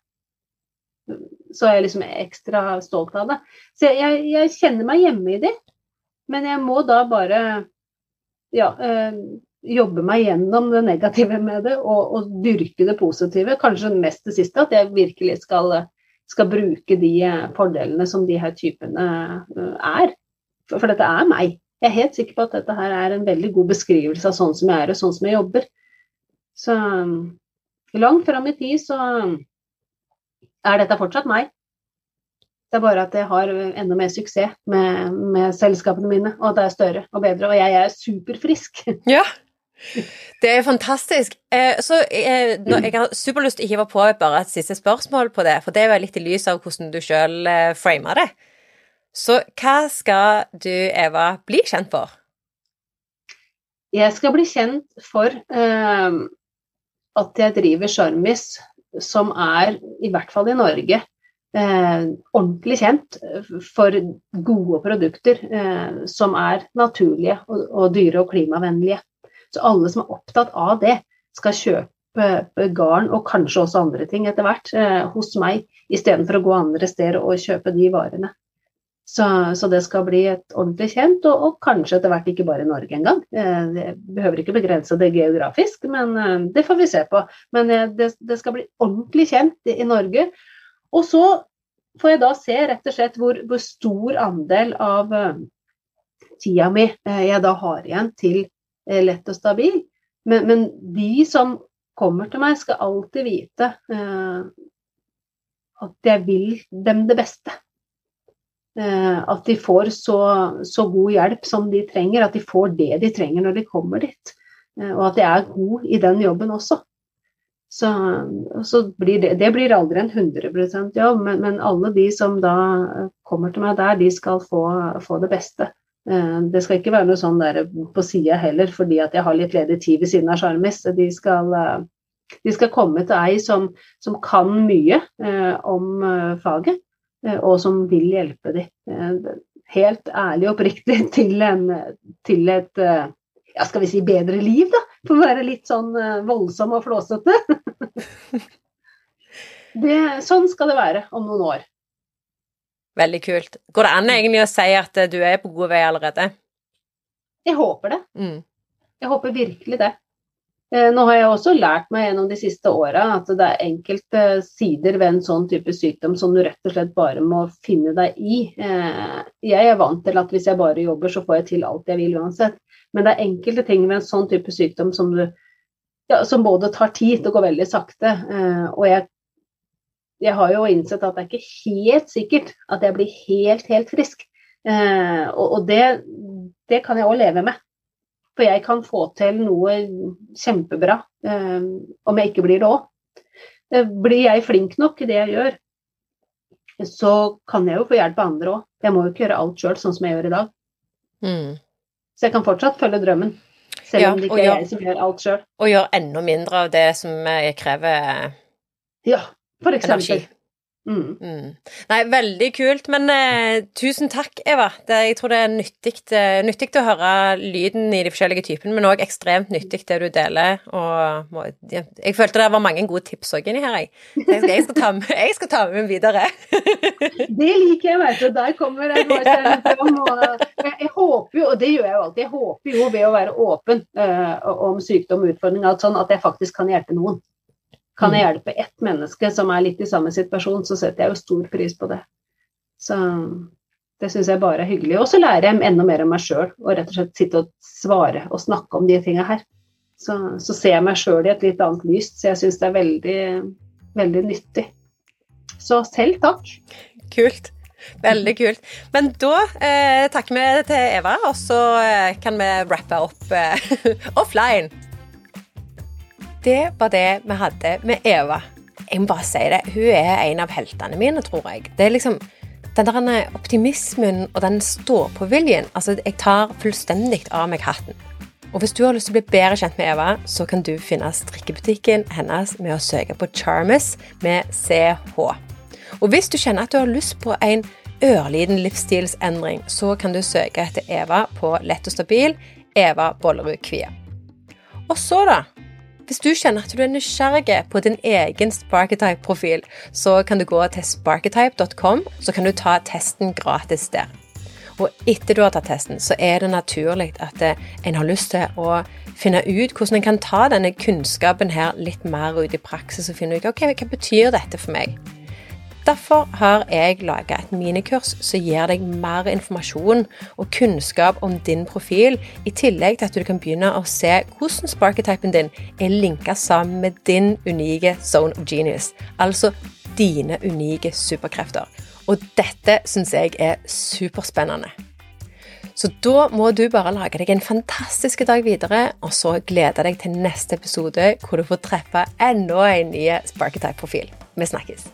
så er jeg liksom ekstra stolt av det. Så jeg, jeg kjenner meg hjemme i det, men jeg må da bare ja, jobbe meg gjennom det negative med det og, og, dyrke det positive. Kanskje mest det siste, at jeg virkelig skal, skal bruke de fordelene som de her typene eh, er. For, dette er meg. Jeg er helt sikker på at dette her er en veldig god beskrivelse av sånn som jeg er og sånn som jeg jobber. Så langt fram i tid så er dette fortsatt meg. Det er bare at jeg har enda mer suksess med, med selskapene mine, og at det er større og bedre. Og jeg er superfrisk. Ja, det er fantastisk. Eh, så eh, jeg har superlyst til å hive på bare et siste spørsmål på det, for det jo litt i lys av hvordan du sjøl eh, framer det. Så hva skal du, Eva, bli kjent for? Jeg skal bli kjent for eh, at jeg driver Sjarmis, som er, i hvert fall i Norge, eh, ordentlig kjent for gode produkter uh, som er naturlige og, og dyre og klimavennlige. Så alle som er opptatt av det, skal kjøpe garn og kanskje også andre ting etter hvert eh, hos meg, istedenfor å gå andre steder og kjøpe de varene. Så, så, det skal bli et ordentlig kjent, og, og, kanskje etter hvert ikke bare i Norge engang. Eh, det behøver ikke begrense det geografisk, men eh, det får vi se på. Men eh, det, det, skal bli ordentlig kjent i, Norge. Og så får jeg da se rett og slett hvor, hvor stor andel av tida mi jeg da har igjen til Eh, lett og stabil. Men, men, de som kommer til meg, skal alltid vite eh, at jeg vil dem det beste. Eh, at de får så, så, god hjelp som de trenger, at de får det de trenger når de kommer dit. Eh, og at jeg er god i den jobben også. Så, så blir det, det, blir aldri en 100% jobb, men, men, alle de som da kommer til meg der, de skal få, få det beste. Eh, det skal ikke være noe sånn der på sida heller, fordi at jeg har litt ledig tid ved siden av Sjarmis. De, eh, de, skal komme til ei som, som kan mye eh, om faget, og som vil hjelpe dem. Helt ærlig og oppriktig til, en, til et ja, skal vi si bedre liv, da. For å være litt sånn voldsom og flåsete. det, sånn skal det være om noen år. Veldig kult. Går det an egentlig å si at du er på god vei allerede? Jeg håper det. Mm. Jeg håper virkelig det. Eh, nå har jeg også lært meg gjennom de siste åra at det er enkelte sider ved en sånn type sykdom som du rett og slett bare må finne deg i. Eh, jeg er vant til at hvis jeg bare jobber, så får jeg til alt jeg vil uansett. Men det er enkelte ting ved en sånn type sykdom som, du, ja, som både tar tid og går veldig sakte. Eh, og jeg jeg har jo innsett at det er ikke helt sikkert at jeg blir helt, helt frisk. Eh, og, og det, det, kan jeg òg leve med. For jeg kan få til noe kjempebra eh, om jeg ikke blir det òg. Eh, blir jeg flink nok i det jeg gjør, så kan jeg jo få hjelp av andre òg. Jeg må jo ikke gjøre alt sjøl, sånn som jeg gjør i dag. Mm. Så jeg kan fortsatt følge drømmen. Selv ja, om det ikke er gjør, jeg som gjør alt sjøl. Og gjøre enda mindre av det som jeg krever ja, for eksempel. Mm. Mm. Nei, veldig kult. Men eh, tusen takk, Eva. Det, jeg tror det er nyttig, eh, nyttig å høre lyden i de forskjellige typene, men òg ekstremt nyttig det du deler. Og må, jeg, jeg, følte det var mange gode tips òg inni her, jeg. Jeg skal, jeg, skal ta med, jeg skal ta med meg videre. det liker jeg, vet du. Der kommer jeg jeg, jeg, håper jo, og det gjør jeg jo alltid, jeg håper jo ved å være åpen uh, om sykdom og utfordringer, sånn at jeg faktisk kan hjelpe noen. Kan jeg mm. hjelpe ett menneske som er litt i samme situasjon, så setter jeg jo stor pris på det. Så det syns jeg bare er hyggelig. Og så lærer jeg enda mer om meg sjøl, og rett og slett sitte og svare og snakke om de tinga her. Så, så, ser jeg meg sjøl i et litt annet lys, så jeg syns det er veldig, veldig nyttig. Så selv takk. Kult. Veldig kult. Men da eh, takker vi til Eva, og så eh, kan vi rappe opp eh, offline. Det var det vi hadde med Eva. Jeg må bare si det, hun er en av heltene mine, tror jeg. Det er liksom den der optimismen og den stå-på-viljen. Altså, jeg tar fullstendig av meg hatten. Og hvis du har lyst til å bli bedre kjent med Eva, så kan du finne strikkebutikken hennes med å søke på Charmes med CH. Og hvis du kjenner at du har lyst på en ørliten livsstilsendring, så kan du søke etter Eva på Lett og stabil, Eva Bollerud Kvie. Og så, da? Hvis du kjenner at du er nysgjerrig på din egen Sparketype-profil, så kan du gå til sparketype.com, så kan du ta testen gratis der. Og etter du har tatt testen, så er det naturlig at eh, en har lyst til å finne ut hvordan en kan ta denne kunnskapen her litt mer ut i praksis og finne ut ok, hva betyr dette for meg. Derfor har jeg laga et minikurs som gir deg mer informasjon og kunnskap om din profil, i tillegg til at du kan begynne å se hvordan sparketypen din er linka sammen med din unike zone of genius, altså dine unike superkrefter. Og dette syns jeg er superspennende. Så da må du bare lage deg en fantastisk dag videre, og så glede deg til neste episode hvor du får treffe enda en ny Sparketype-profil. Vi snakkes.